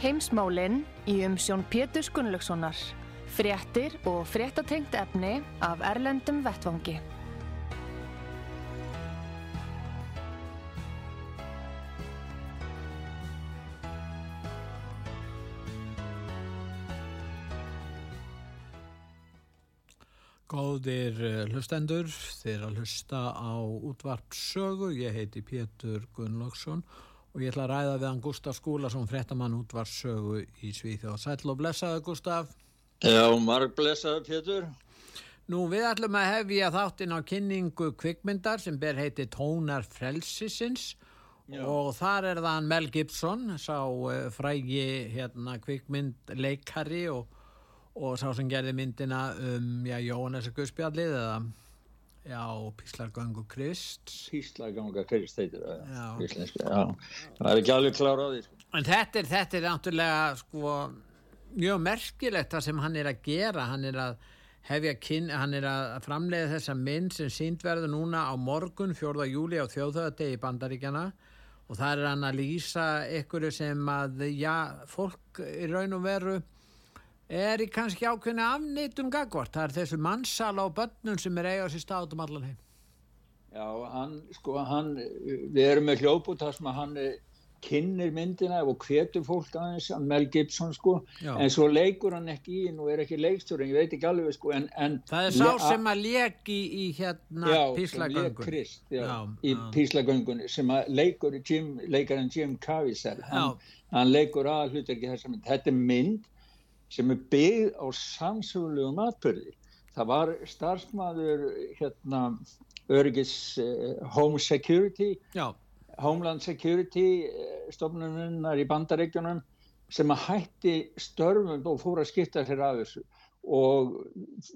Heimsmálinn í umsjón Pétur Gunnlaugssonar. Fréttir og fréttatengt efni af Erlendum Vettvangi. Góðir eh, hlustendur, þeir að hlusta á útvarpsögu. Ég heiti Pétur Gunnlaugsson og ég ætla að ræða við hann Gustaf Skúlason, frettamann útvarpsögu í Svíþjóð. Sætl og blessaðu Gustaf. Já, marg blessaðu Pétur. Nú við ætlum að hefja þáttinn á kynningu kvikmyndar sem ber heiti Tónar Frelsisins Já. og þar er það Mel Gibson, sá uh, frægi hérna, kvikmyndleikari og og sá sem gerði myndina um Jóhannes Guðspjallið eða já, Píslargangu Krist Píslargangu Krist heitir það það er ekki alveg klára á því sko. en þetta er, þetta er náttúrulega sko, mjög merkilegt það sem hann er að gera. Hann er að hefja kyn, hann er að framleiða þessa mynd sem síndverðu núna á morgun 4. júli á þjóðhöðadegi í Bandaríkjana og það er hann að lýsa ykkur sem að já, fólk í raun og veru er í kannski ákveðinu afnýtum gagvart. Það er þessu mannsala og börnun sem er eigað sér státum allan heim. Já, hann, sko, hann, við erum með hljóput þar sem að hann kynir myndina og hvetur fólk aðeins, Mel Gibson sko, já. en svo leikur hann ekki í, nú er ekki leikstur, en ég veit ekki alveg sko, en... en það er sá sem að leki í hérna píslagöngun. Já, leik Krist, já, já í píslagöngun, sem að leikur Jim, leikarinn Jim Caviezel, hann, hann leikur að hluta ekki þessa mynd. Þetta er mynd sem er byggð á samsögulegum atbyrði. Það var starfsmæður hérna, öryggis uh, Home Security, Já. Homeland Security uh, stofnunnar í bandaríkjunum sem að hætti störfum og fór að skipta sér af þessu og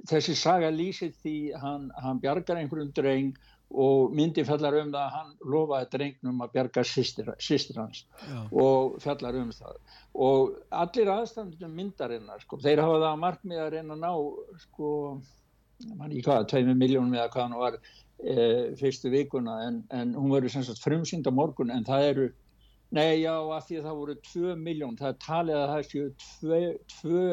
þessi saga lýsir því hann, hann bjargar einhverjum dreng og myndi fjallar um það að hann lofaði drengnum að bjarga sýstir hans Já. og fjallar um það og allir aðstandunum myndarinnar sko, þeir hafa það að markmið að reyna að ná sko, mann í hvaða, tveimur miljónum eða hvaða hann var e, fyrstu vikuna en, en hún verður sem sagt frumsýnd á morgun en það eru, nei já að því að það voru tvö miljón, það er talið að það séu tvö, tvö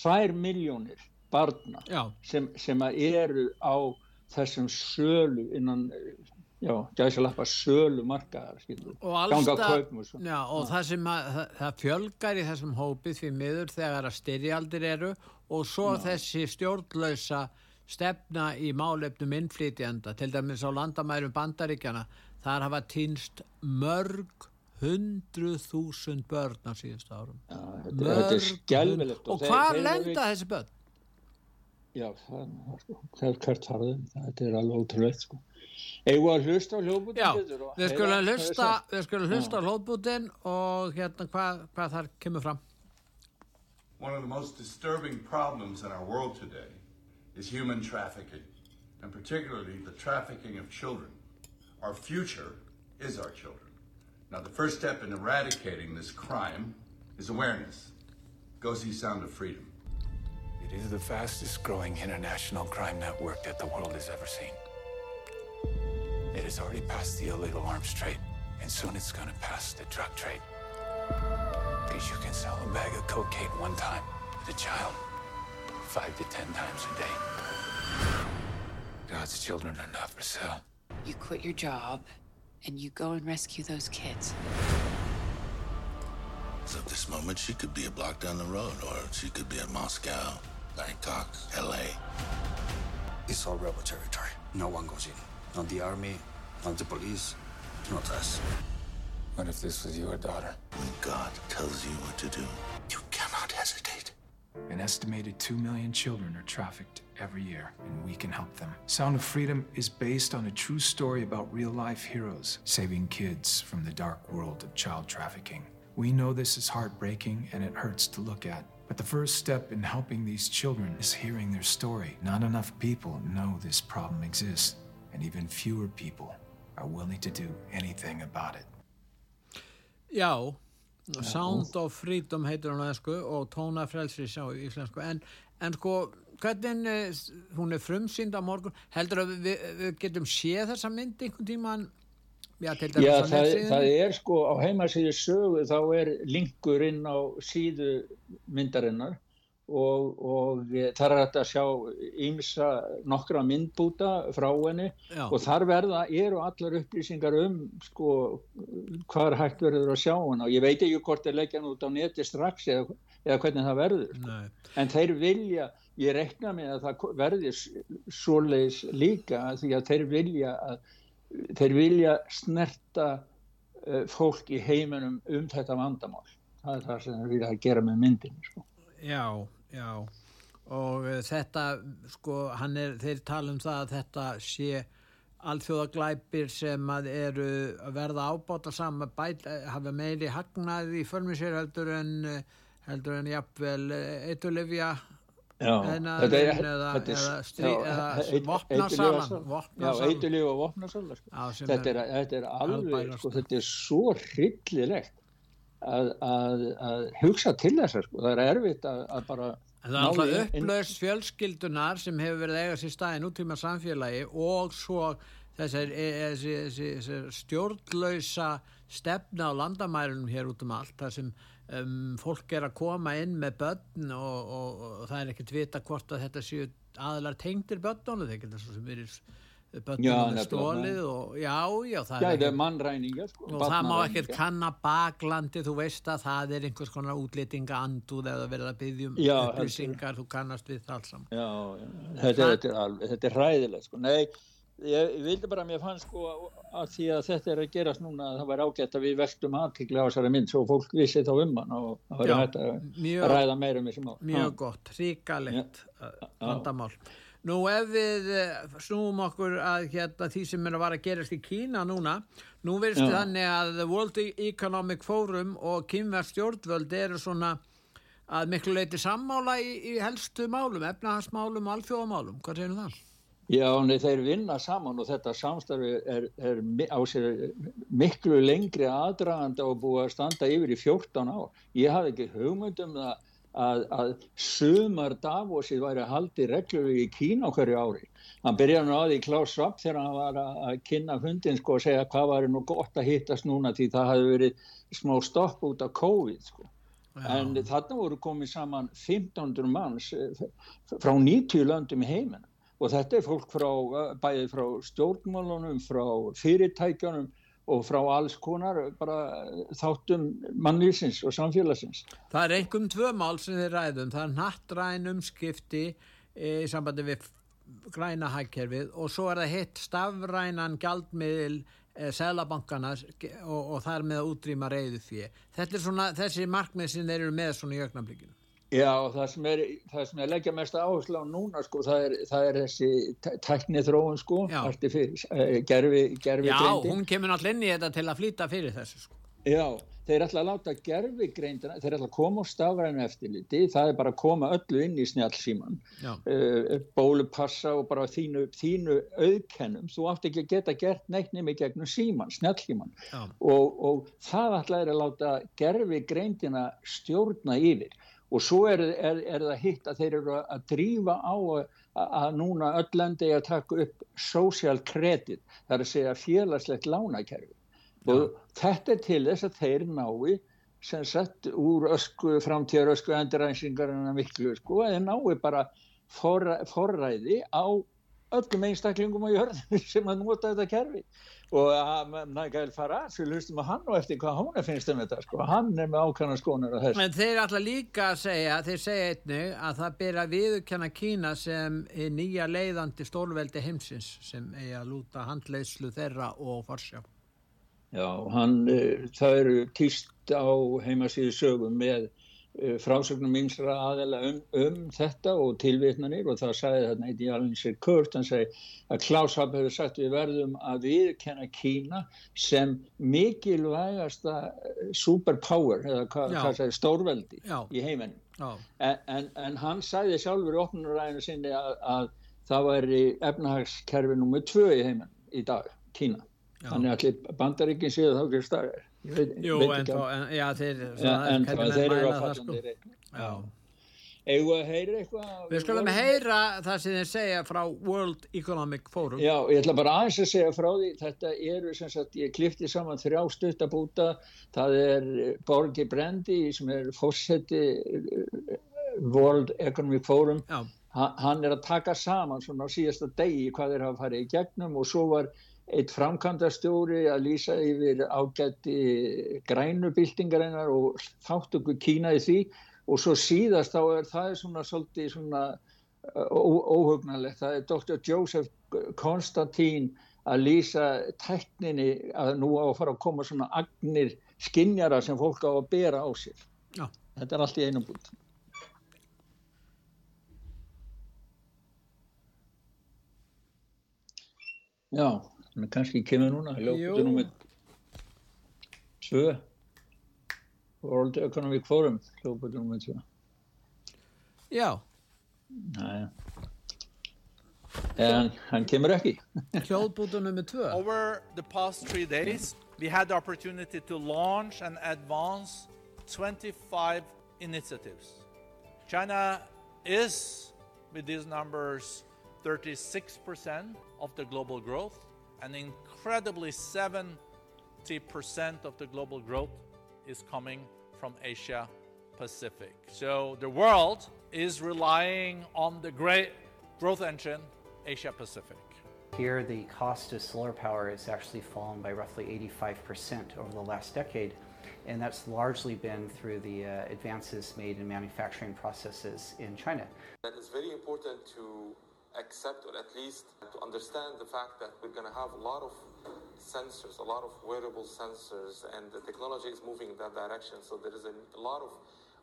tvær miljónir barna sem, sem eru á þessum sölu innan já, gæsalappa sölu markaðar ganga kaupum og, já, og það sem að, það, það fjölgar í þessum hópið því miður þegar að styrjaldir eru og svo já. þessi stjórnlausa stefna í málefnum innflýtjanda til dæmis á landamærum bandaríkjana þar hafa týnst mörg hundru þúsund börn á síðustu árum. Já, þetta, þetta hund... og, og hvað lenda þessi börn? Já, það, það hvert farðum, þetta er alveg ótrúlega sko. Eða að hlusta á hljóðbútin? Já, við skulum hlusta, við skulum hlusta á hljóðbútin og hérna hvað, hvað þar kemur fram. One of the most disturbing problems in our world today is human trafficking, and particularly the trafficking of children. Our future is our children. Now, the first step in eradicating this crime is awareness. Go see Sound of Freedom. It is the fastest growing international crime network that the world has ever seen. It has already passed the illegal arms trade, and soon it's gonna pass the drug trade. Because you can sell a bag of cocaine one time to a child, five to ten times a day. God's children are not for sale. You quit your job, and you go and rescue those kids. So at this moment, she could be a block down the road, or she could be in Moscow, Bangkok, LA. It's all rebel territory. No one goes in. Not the army, not the police, not us. What if this was your daughter? When God tells you what to do, you cannot hesitate. An estimated 2 million children are trafficked every year, and we can help them. Sound of Freedom is based on a true story about real life heroes saving kids from the dark world of child trafficking. We know this is heartbreaking and it hurts to look at. But the first step in helping these children is hearing their story. Not enough people know this problem exists, and even fewer people are willing to do anything about it. Já, Sound of Freedom heitir hún aðeinsku og Tóna Frelsris á íslensku en, en sko, hvernig eh, hún er frumsýnd á morgun heldur að við, við getum séð þessa mynd einhvern tíman Já, Já það, það er sko á heimasíðu sögu þá er linkur inn á síðu myndarinnar og, og e, þar er þetta að sjá ímsa nokkra myndbúta frá henni Já. og þar verða eru allar upplýsingar um sko hvað er hægt verður að sjá henni og ég veit ekki hvort þeir leggja hann út á neti strax eða, eða hvernig það verður sko. en þeir vilja, ég rekna með að það verður svoleiðis líka því að þeir vilja að þeir vilja snerta uh, fólk í heiminum um þetta vandamál það er það sem þeir vilja að gera með myndin sko. Já Já, og uh, þetta, sko, er, þeir tala um það að þetta sé alþjóðaglæpir sem að eru að verða ábáta saman, eh, hafa meiri hagnaði í förmisér heldur en, heldur en jafnvel eitulifja eða vopnasalan Já, eitulif og vopnasalan sko. þetta, þetta er alveg, sko, þetta er svo hryllilegt að, að, að hugsa til þess sko. það er erfitt að, að bara Það er alltaf upplöst fjölskyldunar sem hefur verið eiga sér staði nútíma samfélagi og svo þessar e, e, stjórnlausa stefna á landamærunum hér út um allt þar sem um, fólk er að koma inn með börn og, og, og það er ekkert vita hvort að þetta séu aðlar tengdir börnunum þegar þetta svo sem er bönnum er stólið og já, já, það já, er, er mannræninga sko, og það má ekkert kanna baklandi þú veist að það er einhvers konar útlýtinga anduð eða verða að byggja um upplýsingar, þú kannast við það alls saman. Já, þetta, þetta, er, þetta er ræðilegt sko, nei ég, ég vildi bara að mér fann sko að því að þetta er að gerast núna að það var ágætt að við veltum aðtikla á þessari mynd svo fólk vissi þá um hann og það var hægt að ræða meira um þessum á Mjög gott, ríkalegt vandamál. Nú ef við eh, snúum okkur að hérna, því sem er að vara að gerast í Kína núna, nú verðist þannig að World Economic Forum og kynverð stjórnvöld eru svona að miklu leiti sammála í, í helstu málum, efnahagsmálum og alþjóðamálum. Hvað segir það? Já, nei, þeir vinna saman og þetta samstarfi er, er á sér miklu lengri aðdraganda og búið að standa yfir í 14 ár. Ég hafði ekki hugmyndum það að, að sumar Davosið væri að haldi reglulegi í Kína hverju ári. Hann byrjaði nú að því Klaus Schwab þegar hann var að kynna fundin sko og segja hvað var nú gott að hittast núna því það hafi verið smá stopp út af COVID sko. Já. En þarna voru komið saman 1500 manns eh, frá 90 löndum í heiminn og þetta er fólk frá, eh, bæðið frá stjórnmálunum, frá fyrirtækjunum og frá alls konar bara þáttum mannlýsins og samfélagsins. Það er einhverjum tvö mál sem þið ræðum, það er nattræn umskipti í sambandi við græna hækkerfið og svo er það hitt stafrænan gjaldmiðil eh, selabankana og, og það er með að útrýma reyðu því. Þetta er svona þessi markmið sem þeir eru með svona í ögnablikinu. Já, það sem er, það sem er leggja mest áherslu á núna sko, það er, það er þessi tækni þróun sko, eh, gerfi, gerfi Já, greindin. hún kemur náttúrulega inn í þetta til að flýta fyrir þessu sko. Já, þeir ætla að láta gerfi greindina, þeir ætla að koma á stafrænu eftirliti, það er bara að koma öllu inn í snjálfsíman, uh, eh, bólupassa og bara þínu, þínu auðkennum, þú átt ekki að geta gert neitt nefnir gegnum síman, snjálfsíman og, og það ætla að láta gerfi greindina stjórna yfir og svo er, er, er það hitt að þeir eru að drífa á að, að núna öll lendi að taka upp social credit, það er að segja félagslegt lánakerfi ja. og þetta er til þess að þeir nái sem sett úr ösku framtíðar ösku enduræsingarinn að miklu sko, þeir nái bara for, forræði á öllum einstaklingum á jörðinu sem að nota þetta kerfi og Nigel Farage við hlustum að hann og eftir hvað hún er finnst um þetta sko, hann er með ákvæmna skonar og þess en þeir alltaf líka að segja þeir segja einnu að það byrja viðkjanna Kína sem er nýja leiðandi stórveldi heimsins sem er að lúta handleyslu þeirra og farsjá Já, hann, eh, það eru týst á heimasíðu sögum með frásögnum ymsra aðela um, um þetta og tilvitnanir og það sagði þarna eitt í alveg sér Kurt, hann segi að Klaus Happ hefur sagt við verðum að viðkenna Kína sem mikilvægasta uh, superpower eða hvað hva segir stórveldi Já. í heimennum. Já. En, en, en hann sagði sjálfur í opnunaræðinu sinni að, að það væri efnahagskerfi nummið tvö í heiminn í dag, Kína. Já. Þannig að bandaríkinn séu þá ekki staðar. Jú, en, þá, en já, þeir, ja, en það, þeir eru að falla þeir eru. Já. Eða að heyra eitthvað? Við skulum heyra það sem þeir segja frá World Economic Forum. Já, ég ætla bara aðeins að segja frá því. Þetta eru sem sagt, ég klifti saman þrjá stuttabúta. Það er Borgi Brendi sem er fórseti World Economic Forum. Já hann er að taka saman svona á síðasta degi hvað þeir hafa farið í gegnum og svo var eitt framkvæmdastjóri að lýsa yfir ágætti grænubildingarinnar og þáttöku Kína í því og svo síðast þá er það er svona svolítið svona óhugnalegt, það er Dr. Joseph Konstantín að lýsa tekninni að nú á að fara að koma svona agnir skinnjara sem fólk á að bera á sér. Já. Þetta er allt í einum búin. Já, hann er kannski kemur núna, hljóputu númið tvö, World Economic Forum, hljóputu númið tvö. Já. Næja. En hann kemur ekki. hljóputu númið tvö. Over the past three days, we had the opportunity to launch and advance 25 initiatives. China is, with these numbers, 36% of the global growth, and incredibly 70% of the global growth is coming from Asia Pacific. So the world is relying on the great growth engine, Asia Pacific. Here, the cost of solar power has actually fallen by roughly 85% over the last decade, and that's largely been through the uh, advances made in manufacturing processes in China. That is very important to accept or at least to understand the fact that we're going to have a lot of sensors, a lot of wearable sensors, and the technology is moving in that direction. So there is a, lot of,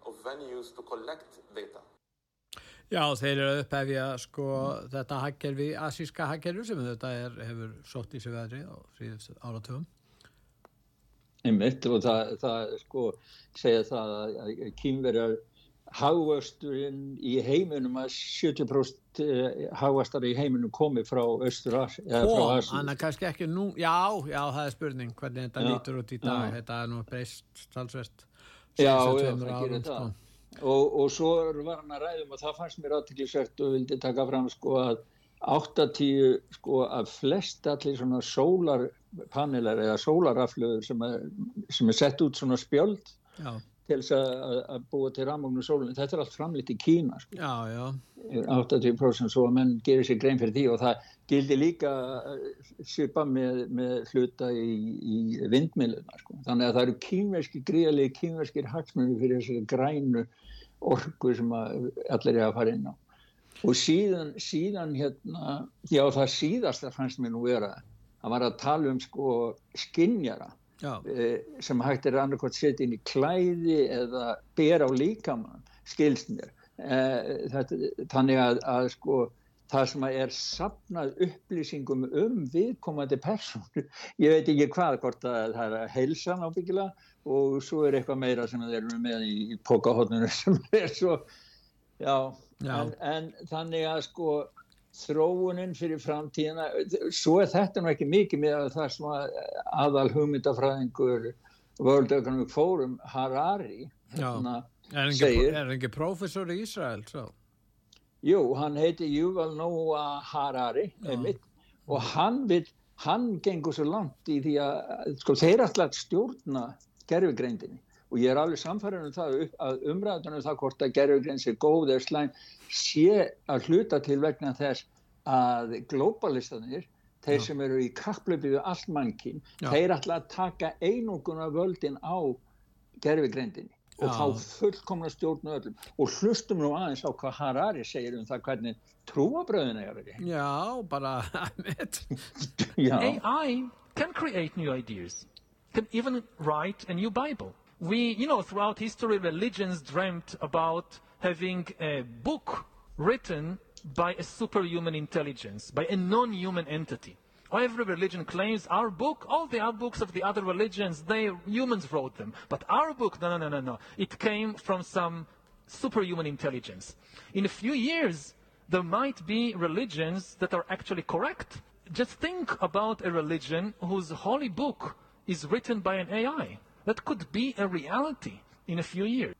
of venues to collect data. Já, þeir eru upphefja sko þetta hagkerfi, asíska hagkerfi sem þetta er, hefur sótt í sig veðri á síðust áratugum. Einmitt og það, það sko segja það að kýmverjar hagvösturinn í heiminum að 70% hagvastar í heiminum komi frá Östur Ó, hann er kannski ekki nú já, já, það er spurning hvernig þetta já, lítur út í dag, já. þetta er nú breyst talsvert Já, það gerir það sko. og, og svo var hann að ræðum og það fannst mér aðtillisvert og vildi taka fram sko að 8-10 sko að flest allir svona sólarpanelar eða sólaraflöður sem, sem er sett út svona spjöld já til þess að búa til rafmagnu sólunni. Þetta er allt framlýtt í Kína. Sko. Já, já. 80% svo að menn gerir sér grein fyrir því og það gildi líka svipa með, með hluta í, í vindmiluna. Sko. Þannig að það eru kínverski, gríðalegi kínverskir hagsmunni fyrir þessari grænu orgu sem allir er að fara inn á. Og síðan, síðan hérna, já það síðasta fannst mér nú vera, það var að tala um sko skinnjara Já. sem hægt er annarkot setja inn í klæði eða bera á líkamann skilst mér þannig að, að sko það sem er sapnað upplýsingum um viðkomandi persónu ég veit ekki hvað, hvort að það er heilsan ábyggilega og svo er eitthvað meira sem þeir eru með í pokahotnunu sem er svo já, já. En, en þannig að sko þróunin fyrir framtíðina svo er þetta nú ekki mikið með það sem aðal hugmyndafræðingur World Economic Forum Harari hérna, er er ekki professor í Ísrael svo? Jú, hann heiti Yuval Noah Harari einmitt, og hann vil hann gengur svo langt í því að sko, þeir alltaf stjórna gerfugreindinni og ég er alveg samfærið um það að umræðunum það hvort að gerfugreins er góð eða slæm sé að hluta til vegna þess að globalistanir, þeir Já. sem eru í kapplöfi við allt mannkinn, þeir ætla að taka einunguna völdin á gerfigreindinni og fá fullkomna stjórnu öllum og hlustum nú aðeins á hvað Harari segir um það hvernig trúabröðina er verið. Já, bara AI can create new ideas, can even write a new Bible. We, you know, throughout history, religions dreamt about having a book written by a superhuman intelligence, by a non-human entity. Every religion claims our book, all the other books of the other religions, they humans wrote them. But our book, no, no, no, no, no. It came from some superhuman intelligence. In a few years, there might be religions that are actually correct. Just think about a religion whose holy book is written by an AI. That could be a reality in a few years.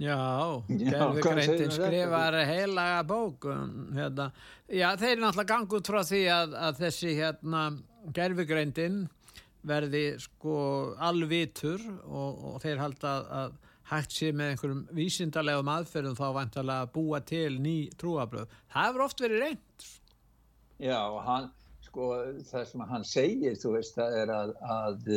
Já, gerðugreindin skrifar heilaga bók um, hérna. Já, þeir er náttúrulega gangi út frá því að, að þessi hérna, gerðugreindin verði sko alvitur og, og þeir halda að, að hægt sé með einhverjum vísindarlegum aðferðum þá vantalega að búa til ný trúabröð. Það hefur oft verið reynd. Já, hann, sko, það sem hann segir, þú veist, það er að, að,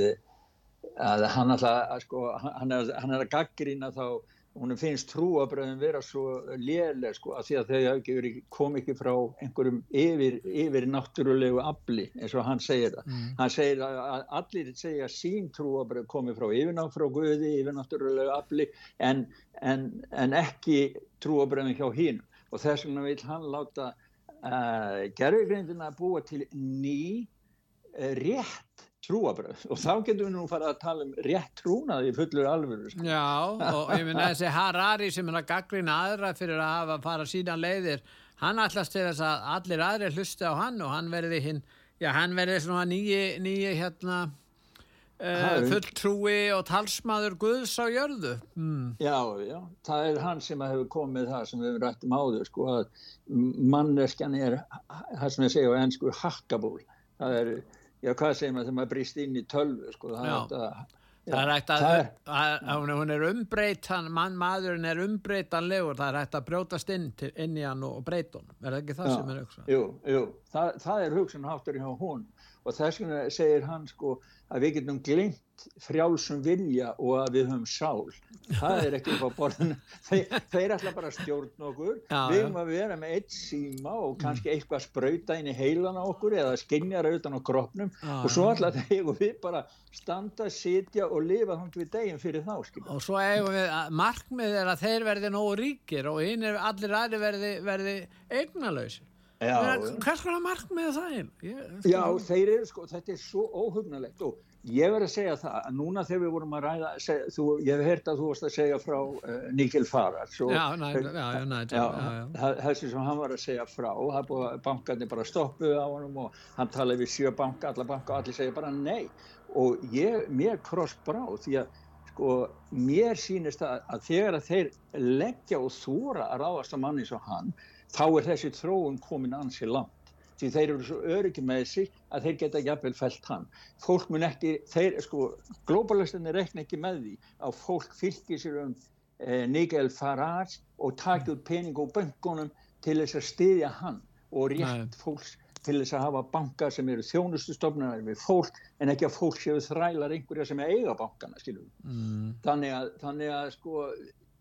að hann, alltaf, sko, hann, er, hann er að gaggrýna þá hún finnst trúabröðin vera svo léleg sko að því að þau kom ekki frá einhverjum yfir, yfir náttúrulegu afli eins og hann segir það. Mm. Hann segir að allir segja sín trúabröð komi frá yfirnátt frá Guði, yfir náttúrulegu afli en, en, en ekki trúabröðin hjá hín og þess vegna vil hann láta uh, gerðugreindina búa til ný uh, rétt trúabröð og þá getum við nú fara að tala um rétt trúnað í fullur alvöru sko. Já og ég minna þessi Harari sem er að gaggrina aðra fyrir að hafa að fara sína leiðir hann allast til þess að allir aðri hlusti á hann og hann verði hinn já hann verði svona nýji nýji hérna uh, fulltrúi og talsmaður Guðs á jörðu mm. Já já það er hann sem hefur komið það sem við rættum áður sko að manneskjan er það sem ég segja á ennsku hakkaból það er já hvað segir maður þegar maður brýst inn í tölvu sko það já. er þetta Það er hægt að, að, að hún er umbreyt mann maðurinn er umbreytanlegur það er hægt að brjótast inn, til, inn í hann og breyta hann, er það ekki það já, sem er hugsan? Jú, jú, það, það er hugsan háttur hjá hún og þess vegna segir hann sko að við getum glimt frjálsum vilja og að við höfum sál. Það er ekki upp á borðinu. Þeir, þeir ætla bara að stjórna okkur. Já, við höfum að vera með eitt síma og kannski eitthvað spröyta inn í heilan á okkur eða skinjara utan á kroppnum. Já, og svo ætla þeir og við bara standa, sitja og lifa þannig við deginn fyrir þá skilja. og svo eigum við að markmið er að þeir verði nógu ríkir og hinn er allir aðri verði, verði eignalöysir hvers konar markmið er það? Ég, já, þeir eru sko, þetta er svo óhugnalegt og Ég verði að segja það að núna þegar við vorum að ræða, seg, þú, ég hef heyrt að þú varst að segja frá uh, já, næ, þessi sem hann var að segja frá, bankarnir bara stoppuði á hann og hann talaði við sjö banka, alla banka og allir segja bara nei. Og ég, mér kross brá því að sko, mér sýnist að, að þegar að þeir leggja og þúra að ráðast að manni svo hann, þá er þessi þróun komin ansi langt því þeir eru svo öryggi með sig að þeir geta jafnvel fælt hann. Fólk mun ekki, þeir, sko, globalistinni rekna ekki með því að fólk fylgir sér um eh, Nigel Farage og taki út pening og bankunum til þess að styðja hann og rétt fólks til þess að hafa banka sem eru þjónustustofnunar við fólk en ekki að fólk séu þrælar einhverja sem eiga bankana, skiljum. Mm. Þannig að, þannig að, sko,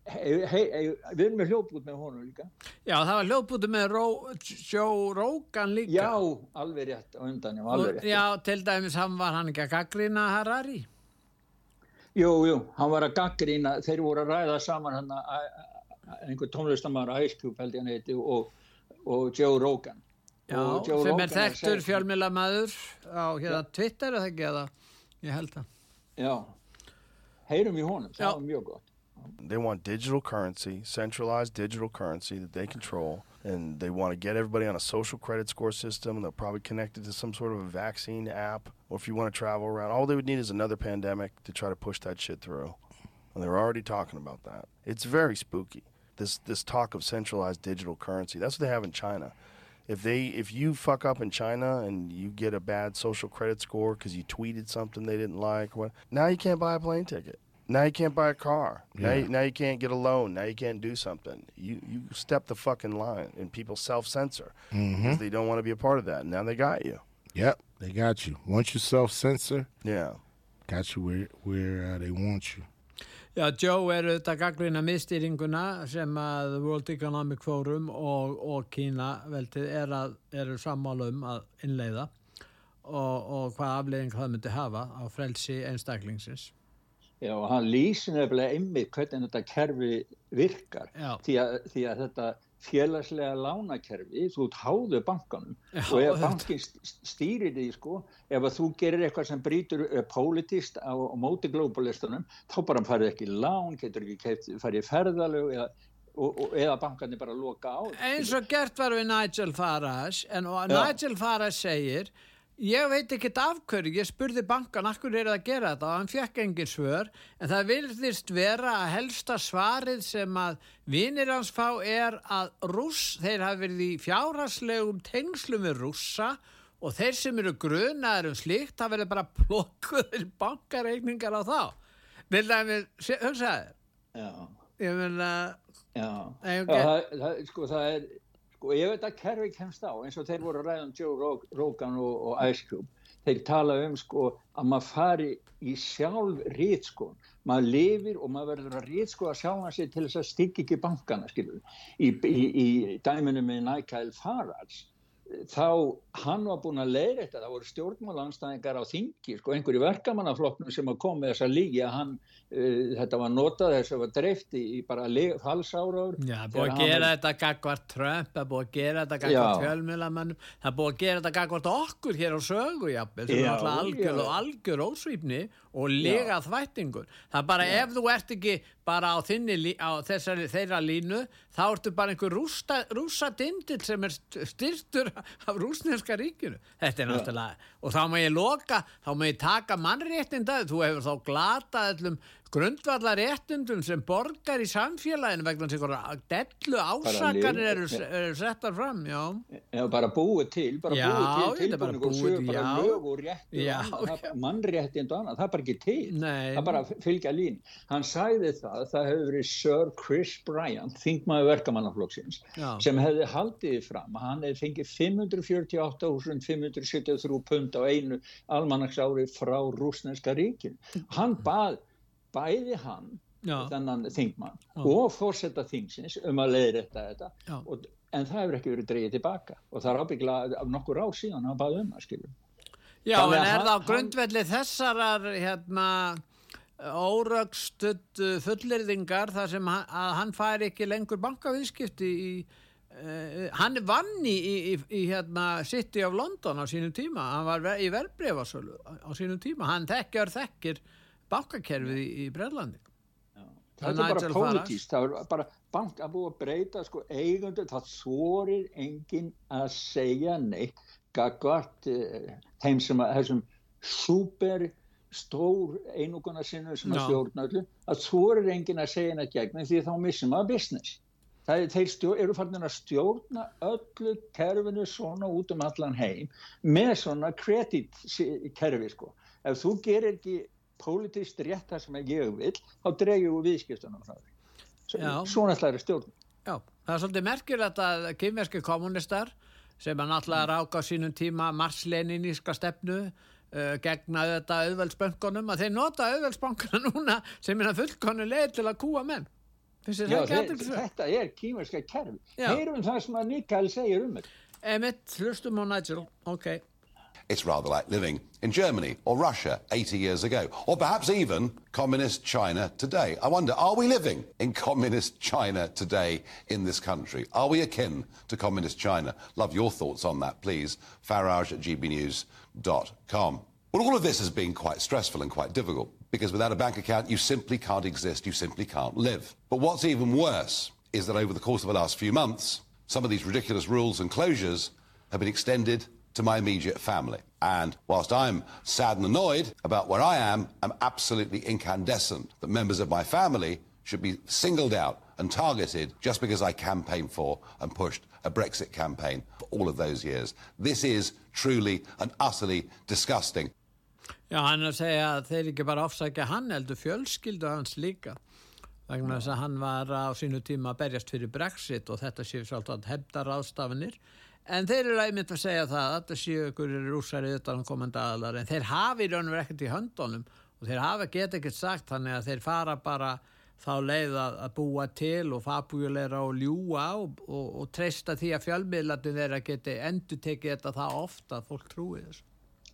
Hei, hei, hei, við erum með hljóðbút með honum líka. Já, það var hljóðbúti með Ró, Sjó Rókan líka. Já, alveg rétt á undan já, Og, já, til dæmis hann var hann ekki að gaggrýna Harari? Jú, jú, hann var að gaggrýna þeir voru að ræða saman hann einhver tónlistamæður Ice Cube held ég hann heiti og, og Joe Rogan. Já, Joe sem Rogan er þekktur fjölmjölamæður á hérna Twitter eða ekki eða? Ég held það. Já, heyrum í honum, það var mjög gott They want digital currency, centralized digital currency that they control, and they want to get everybody on a social credit score system. They'll probably connect it to some sort of a vaccine app, or if you want to travel around, all they would need is another pandemic to try to push that shit through. And they're already talking about that. It's very spooky. This this talk of centralized digital currency. That's what they have in China. If they if you fuck up in China and you get a bad social credit score because you tweeted something they didn't like, what now you can't buy a plane ticket. Now you can't buy a car. Yeah. Now, you, now you can't get a loan. Now you can't do something. You you step the fucking line, and people self censor mm-hmm. because they don't want to be a part of that. Now they got you. Yep, they got you. Once you self censor, yeah, got you where where uh, they want you. Já, Joe er auðvitað gaggrina miðstýringuna sem að World Economic Forum og, og Kína veldið er að, eru sammála um að innleiða og, og hvað afleiðing það myndi hafa á frelsi einstaklingsins. Já, og hann lýsir nefnilega einmitt hvernig þetta kerfi virkar. Því að, því að þetta félagslega lánakerfi, þú táðu bankanum Já, og ef bankin stýrir því sko, ef að þú gerir eitthvað sem brítur uh, politist á, á móti globalistunum, þá bara farið ekki lán, getur ekki keitt, farið ferðalög eða, og, og, eða bankanir bara loka á. Eins og gert var við Nigel Farage, en Nigel Farage segir Ég veit ekki af hverju, ég spurði bankan akkur er það að gera þetta og hann fekk engin svör en það vilðist vera að helsta svarið sem að vinir hans fá er að rúss, þeir hafi verið í fjárhaslegum tengslum við rússa og þeir sem eru grunaður um slíkt það verður bara plokkuður bankareikningar á þá. Vil það við hugsaði? Já. Ég vil að... Já, Já það, það, sko það er sko ef þetta kerfi kemst á eins og þeir voru að ræða um Joe Rogan og, og Ice Cube. Þeir tala um sko að maður fari í sjálf rít sko maður lifir og maður verður að rít sko að sjá hann sig til þess að stikki ekki bankana skilur í, í, í dæminu með Nigel Farage þá hann var búin að leiða þetta, það voru stjórnmálanstæðingar á þingi, sko, einhverju verkamannaflokknum sem að koma með þessa lígi að hann uh, þetta var notað þess að var dreift í, í bara falsáraur Já, búið að gera var... þetta gagvart Trump, það búið að gera þetta gagvart fjölmjölamannum, það búið að gera þetta gagvart okkur hér á sögu, jafnvel, sem er alltaf algjör og algjör ósvýpni og lega þvættingur. Það bara já. ef þú ert ekki bara á, þinni, á þessari, þeirra línu þá ertu bara einhver rúsadindil sem er styrtur af rúsneska ríkinu. Þetta er náttúrulega, og þá má ég loka þá má ég taka mannréttinda þú hefur þá glatað allum grundvallar réttundum sem borgar í samfélaginu vegna þess að dellu ásakarnir eru, eru settar fram já. já, bara búið til bara já, búið til tilbúinu og sögur bara lög og réttur mannréttind og annað, það er bara ekki til. Nei. það er bara að fylgja lín hann sæði það, það hefur verið Sir Chris Bryant, þingmaður verkamannaflokksins sem hefði haldið fram hann hefði fengið 548.573 pund á einu almanaksári frá rúsneska ríkin hann bað bæði hann þannan þingmann Já. og fórsetta þingsins um að leiðrætta þetta. Og, en það hefur ekki verið dreyið tilbaka. Og það er ábygglað af nokkur ár síðan að bæða um það skilur Já Þannig en er það á grundvelli þessarar hérna órögstudd fullirðingar þar sem hann, að hann fær ekki lengur bankavískipti í uh, hann vann í, í, í, hérna City of London á sínum tíma. Hann var í verbreyfasölu á sínum tíma. Hann þekkjar þekkir bankakerfið í, í Brellandi það er bara pólitíst það er bara bank að búa að breyta sko eigundur, það svorir enginn að segja neitt gagvart eh, þeim sem að þessum super stór einuguna sinu sem að stjórna öllu að svorir enginn að segja neitt gegn því þá missum að business. Það er, þeir stjórn, eru farin að stjórna öllu kerfinu svona út um allan heim með svona kreditkerfi sko. Ef þú gerir ekki pólitist rétt það sem ég vil þá dregjum við viðskiptunum svona ætlaður stjórn Já, það er svolítið merkilegt að kymverski kommunistar sem að náttúrulega ráka á sínum tíma marsleininíska stefnu uh, gegna þetta auðveldsböngunum að þeir nota auðveldsbönguna núna sem er að fullkonu leið til að kúa menn. Já, þeir, þetta er kýmerska kerfi heyrum það sem að Mikael segir um þetta. Emmett, hlustum á Nigel, ok It's rather like living in Germany or Russia 80 years ago, or perhaps even communist China today. I wonder, are we living in communist China today in this country? Are we akin to communist China? Love your thoughts on that, please. Farage at gbnews.com. Well, all of this has been quite stressful and quite difficult because without a bank account, you simply can't exist, you simply can't live. But what's even worse is that over the course of the last few months, some of these ridiculous rules and closures have been extended to my immediate family. And whilst I'm sad and annoyed about where I am, I'm absolutely incandescent that members of my family should be singled out and targeted just because I campaigned for and pushed a Brexit campaign for all of those years. This is truly and utterly disgusting. Já, hann að segja að þeir ekki bara ofsækja hann heldur fjölskyldu hans líka vegna þess að hann var á sínu tíma að berjast fyrir Brexit og þetta séu svolítið hefndar ástafinir en þeir eru einmitt að segja það að þetta séu ykkur rúsari utan komandi aðlar en þeir hafi raun og verið ekkert í höndunum og þeir hafa geta ekkert sagt þannig að þeir fara bara þá leið að, að búa til og fabújuleira og ljúa og, og, og treysta því að fjölmiðlatin þeirra geti endur tekið þetta það ofta að fólk trúi þessu.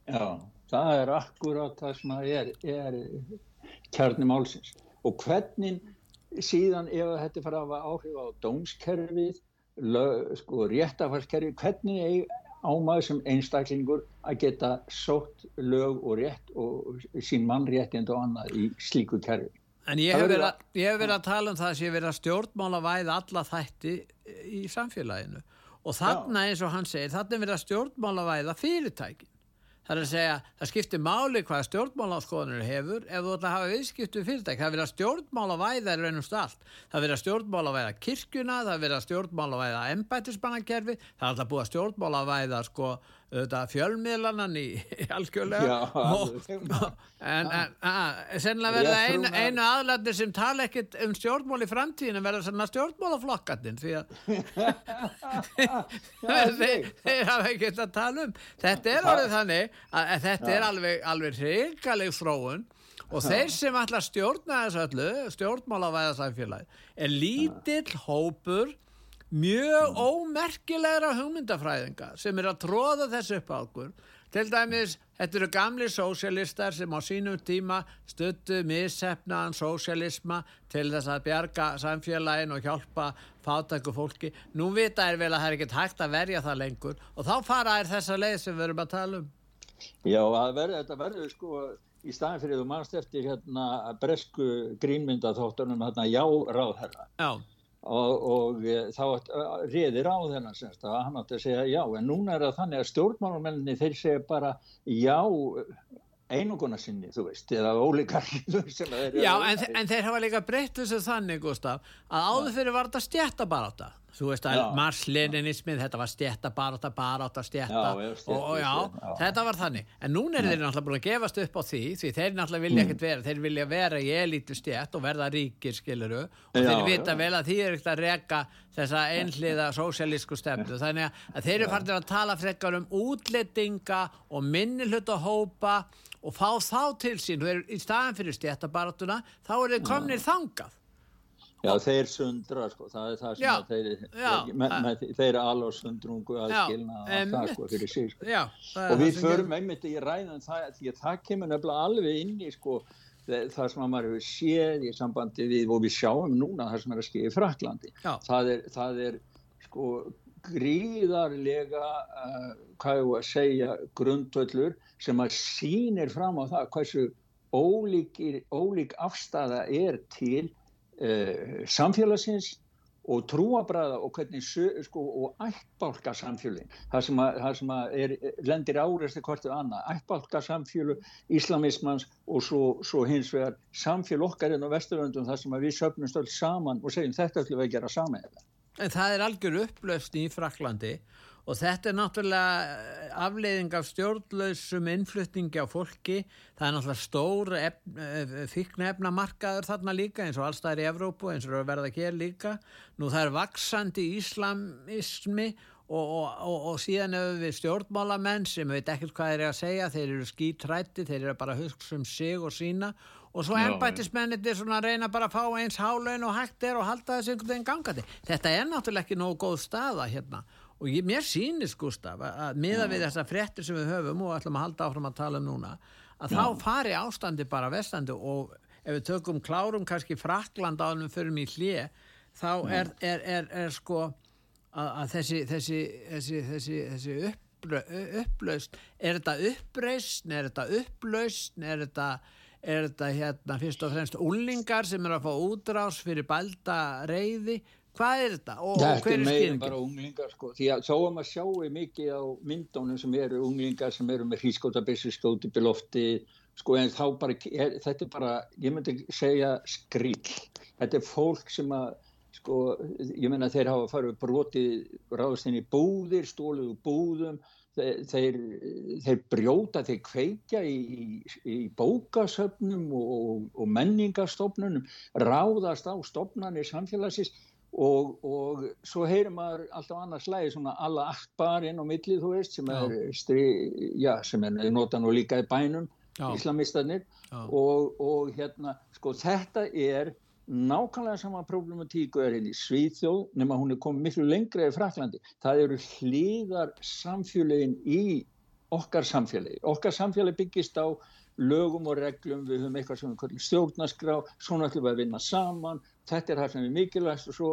Já, það er akkurát það sem er, er kjarni málsins. Og hvernig síðan ef þetta fara að áhrif á dómskerfið sko réttafarskerfið hvernig á maður sem einstaklingur að geta sótt lög og rétt og sín mannréttind og annað í slíku kerfi. En ég hef verið að, hef verið að tala um það að ég hef verið að stjórnmála væða alla þætti í samfélaginu og þarna eins og hann segir, þarna er verið að stjórnmála væða fyrirtækin. Það er að segja, það skiptir máli hvaða stjórnmálaskoðunir hefur ef þú ætla að hafa viðskiptu fyrirtæk. Það er verið að stjórnmála væða er raunumst allt. Það er verið að stjórnmála væða kirkuna, það er verið að stjórnmála væða embætismannakerfi, það er alltaf búið að stjórnmála væða sko fjölmiðlanan í, algjörlega. En, en að, sennilega verða ein, einu aðlættir sem tala ekkert um stjórnmál í framtíðinu verða svona stjórnmálaflokkatinn því að þeir, hafa ekkert að tala um. Þetta er alveg þannig að, að þetta er alveg, alveg reyngaleg þróun og þeir sem ætla að stjórna þessu öllu stjórnmálavæða samfélagi er lítill hópur mjög ómerkilegra hugmyndafræðinga sem er að tróða þessu upp á okkur. Til dæmis, þetta eru gamli sósialistar sem á sínum tíma stöttu missefnaðan sósialisma til þess að bjarga samfélagin og hjálpa fátæku fólki. Nú vita er vel að það er ekkert hægt að verja það lengur og þá fara er þessa leið sem við erum að tala um. Já, verður, þetta verður sko í staðin fyrir þú mannst eftir hérna bresku grínmyndaþóttunum hérna já ráðherra. Já og, og e, þá reyðir á þennan semst að hann átti að segja já en núna er það þannig að stjórnmálamenninni þeir segja bara já einuguna sinni þú veist eða ólíkar Já en, en þeir hafa líka breytt þessu þannig Gustaf að áður fyrir var þetta stjætta bara átta þú veist að Mars-Leninismið þetta var stjætta bara átta bara átta stjætta og, og já, já. þetta var þannig. En núna er þeir náttúrulega búin að gefast upp á því því þeir náttúrulega vilja ekkert vera þeir vilja vera í elítu stjætt og verða ríkir skiluru og já, þeir vita já. vel að því er ekkert að reka þessa einhliða sósialísku stefnu. Þannig að þeir eru farin að tala frekar um útlettinga og minnilhutahópa og fá þá til sín. Í staðan fyrir stjættabaratuna þá er þeir komnir þangað Já, þeir sundra, sko, það er það sem þeir, já, með, með, þeir alveg sundrungu að skilna að það, sko, fyrir sig, sko. Já, og við förum einmitt í ræðan það, því að það kemur nefnilega alveg inn í, sko, það sem að maður hefur séð í sambandi við, og við sjáum núna það sem er að skilja í Fraklandi. Það er, það er, sko, gríðarlega, uh, hvað ég var að segja, grundvöldur sem að sínir fram á það hversu ólík, ólík afstæða er til uh, samfélagsins og trúabræða og hvernig sko, og ættbálka samfélagin það sem, að, það sem er, lendir áreist ekkortið annað, ættbálka samfélag islamismans og svo, svo hins vegar samfélag okkar inn á Vesturlöndum þar sem við söpnumst öll saman og segjum þetta ætlum við að gera saman. En það er algjör upplöfst í Fraklandi og þetta er náttúrulega eh, afleiðing af stjórnlausum innflutningi á fólki. Það er náttúrulega stór eh, fíknefna markaður þarna líka eins og allstæðir í Evrópu eins og verða ekki hér líka. Nú það er vaksandi íslamismi og, og, og, og síðan hefur við stjórnmálamenn sem veit ekkert hvað þeir eru að segja. Þeir eru skítrætti, þeir eru bara hugsa um sig og sína. Og svo ennbættismennir er svona að reyna bara að fá eins hálaun og hægt er og halda þessu einhvern veginn gangandi. Þetta er náttúrulega ekki nógu góð staða hérna og ég, mér sýnist Gustaf að miða við þessa frettir sem við höfum og ætlum að halda áfram að tala um núna að Já. þá fari ástandi bara vestandi og ef við tökum klárum kannski Frakland ánum fyrir mig hlið þá er, er, er, er sko að, að þessi þessi, þessi, þessi, þessi upplö, upplaust er þetta uppreist er þetta upplaust er þetta er þetta hérna fyrst og fremst úlingar sem er að fá útrás fyrir balda reyði Hvað er þetta og ja, hver er skilningin? Þetta er meira bara unglingar sko, því að sáum að sjáu mikið á myndónum sem eru unglingar sem eru með hrískótabissi skóti bylofti, sko en þá bara, þetta er bara, ég myndi segja skrill. Þetta er fólk sem að, sko, ég menna þeir hafa farið brotið ráðast inn í búðir, stóluðu búðum, þeir, þeir, brjóta, þeir kveikja í, í, í bókasöfnum og, og menningarstofnunum, ráðast á stofnanir samfélagsins Og, og svo heyrir maður alltaf annars lægi svona alla akbar inn á millið þú veist sem er, stri, já, sem er nota nú líka í bænum já. islamistarnir og, og hérna sko þetta er nákvæmlega sama problematíku er hérna í Svíþjóð nema hún er komið miklu lengra í Fraklandi það eru hlýðar samfélagin í okkar samfélagi. Okkar samfélagi byggist á lögum og reglum, við höfum eitthvað kallum stjórnaskrá, svona ætlum við að vinna saman, þetta er það sem er mikilvægt og svo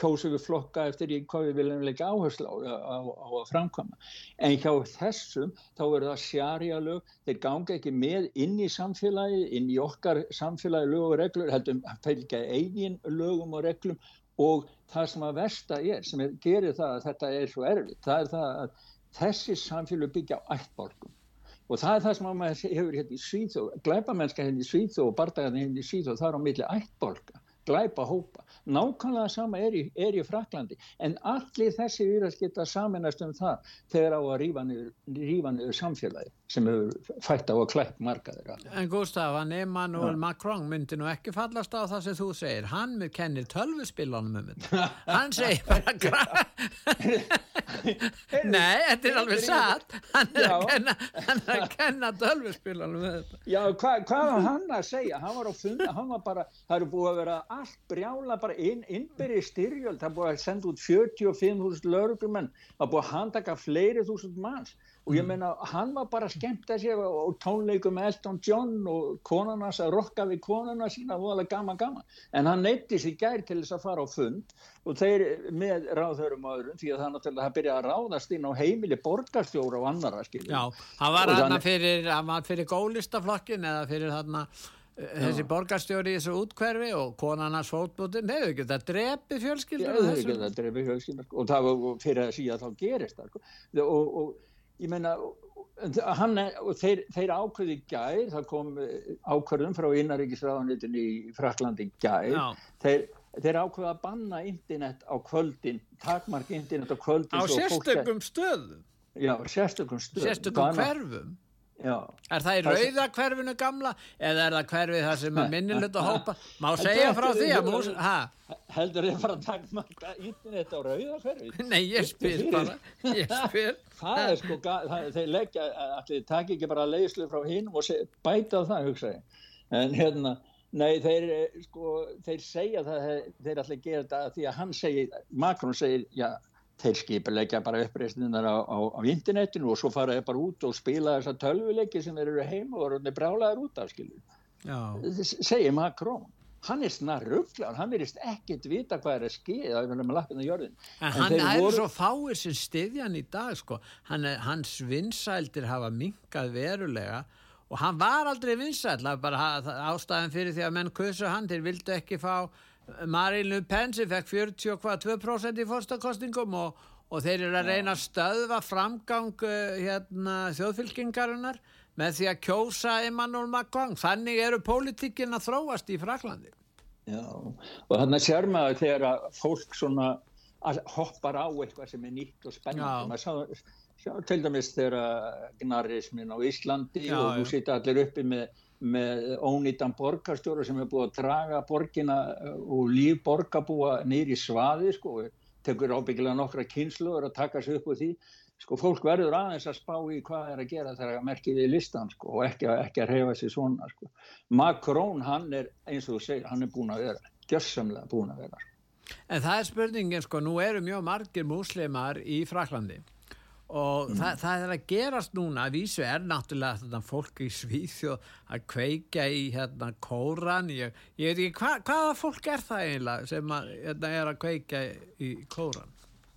kósum við flokka eftir í hvað við viljum leika áherslu á, á, á að framkvæma. En hjá þessum þá verður það sjarja lög, þeir ganga ekki með inn í samfélagi, inn í okkar samfélagi lög og reglur, heldum að fælga eigin lögum og reglum. Og það sem að versta er, sem er, gerir það að þetta er svo erfitt, það er það að þessi samfélag byggja á ættborgum. Og það er það sem maður hefur hérna í Svíþó glæpamennska hérna í Svíþó og bardagarna hérna í Svíþó það er á milli ættborga glæpa hópa. Nákvæmlega sama er í, er í Fraklandi en allir þessi virðast geta saminast um það þegar á að rífa niður, niður samfélagi sem hefur fætt á að klæpp markaðir. En Gustaf, hann Emmanuel ja. Macron myndi nú ekki fallast á það sem þú segir. Hann kennir tölvuspillanum um þetta. Hann segir bara Nei, þetta er alveg satt hann er að kenna, kenna tölvurspilanum með þetta Já, hva, hvað var hann að segja? Hann var á funda, hann var bara það eru búið að vera allt brjála bara inn, innbyrði styrjöld, það er búið að senda út 45.000 lögrumenn það er búið að handtaka fleiri þúsund manns og ég meina, hann var bara skemmt að sér og tónleikum með Elton John og konarnas að rokka við konarna sína og alveg gaman gaman, en hann neytti sér gær til þess að fara á fund og þeir með ráðhörum og öðrum því að það náttúrulega byrja að ráðast inn á heimili borgarstjóra og annara skilja. Já, hann var hann fyrir, fyrir gólistaflokkin eða fyrir þarna eh, þessi borgarstjóri í þessu útkverfi og konarnas fótbútin, hefur getað drepi fjölskyldur Já, hefur getað drepi fjölskyldur og það var fyrir að síðan þá gerist það sko. og, og ég meina hann, þeir, þeir ákveði gær það kom eh, ákveðum frá innaríkisræðanitin í Fraklandi gær. Þeir, þeir ákveði að banna internet á kvöldin takmark internet á kvöldin á sérstökum stöðum? Já, sérstökum stöðum. Sérstökum hverfum Já. Er það í rauða hverfinu gamla eða er það hverfið það sem er minnilut að hópa? Má segja frá því að mús... Heldur þið bara að taka internet á rauða hverfið? Nei, ég spyr bara. Ég spyr. Það er sko, það, þeir leggja, allir takk ekki bara leyslu frá hinn og se, bæta það, hugsa ég. En hérna, nei, þeir, sko, þeir segja það, þeir allir gera þetta því að hann segir, Makrón segir, já, þeir skipilegja bara uppreysninar á, á, á internetinu og svo faraði bara út og spila þessa tölvuleiki sem þeir eru heima og eru brálaðar út af segir Macron hann er snar rugglar, hann verist ekkert vita hvað er að skeiða en, en hann er voru... svo fáir sem stiðjan í dag sko. hann er, hans vinsældir hafa minkað verulega og hann var aldrei vinsæl bara ástæðan fyrir því að menn kusu hann þeir vildu ekki fá Marine Le Pen sem fekk 42% í fórstakostingum og, og þeir eru að reyna að stöðva framgang uh, hérna, þjóðfylkingarinnar með því að kjósa Emmanuel Macron. Þannig eru pólitíkin að þróast í Fraklandi. Já, og þannig sér maður þegar að fólk svona hoppar á eitthvað sem er nýtt og spennandi. Sá, sá til dæmis þegar gnarismin á Íslandi já, og þú sýta allir uppi með með ónýtan borgarstjóra sem er búið að draga borgina uh, og líf borgarbúa nýri svaði sko, tekur ábyggilega nokkra kynsluður að taka sér upp úr því. Sko, fólk verður aðeins að spá í hvað er að gera þegar að merkja við listan sko, og ekki, ekki að reyfa sér svona sko. Macron hann er eins og þú segir, hann er búin að vera gjörsamlega búin að vera En það er spurningin sko, nú eru mjög margir muslimar í Fraklandi og mm. það, það er að gerast núna að vísu er náttúrulega þetta fólk í Svíþjóð að kveika í hérna kóran. Ég, ég veit ekki hva, hvaða fólk er það eiginlega sem að, hérna, er að kveika í kóran?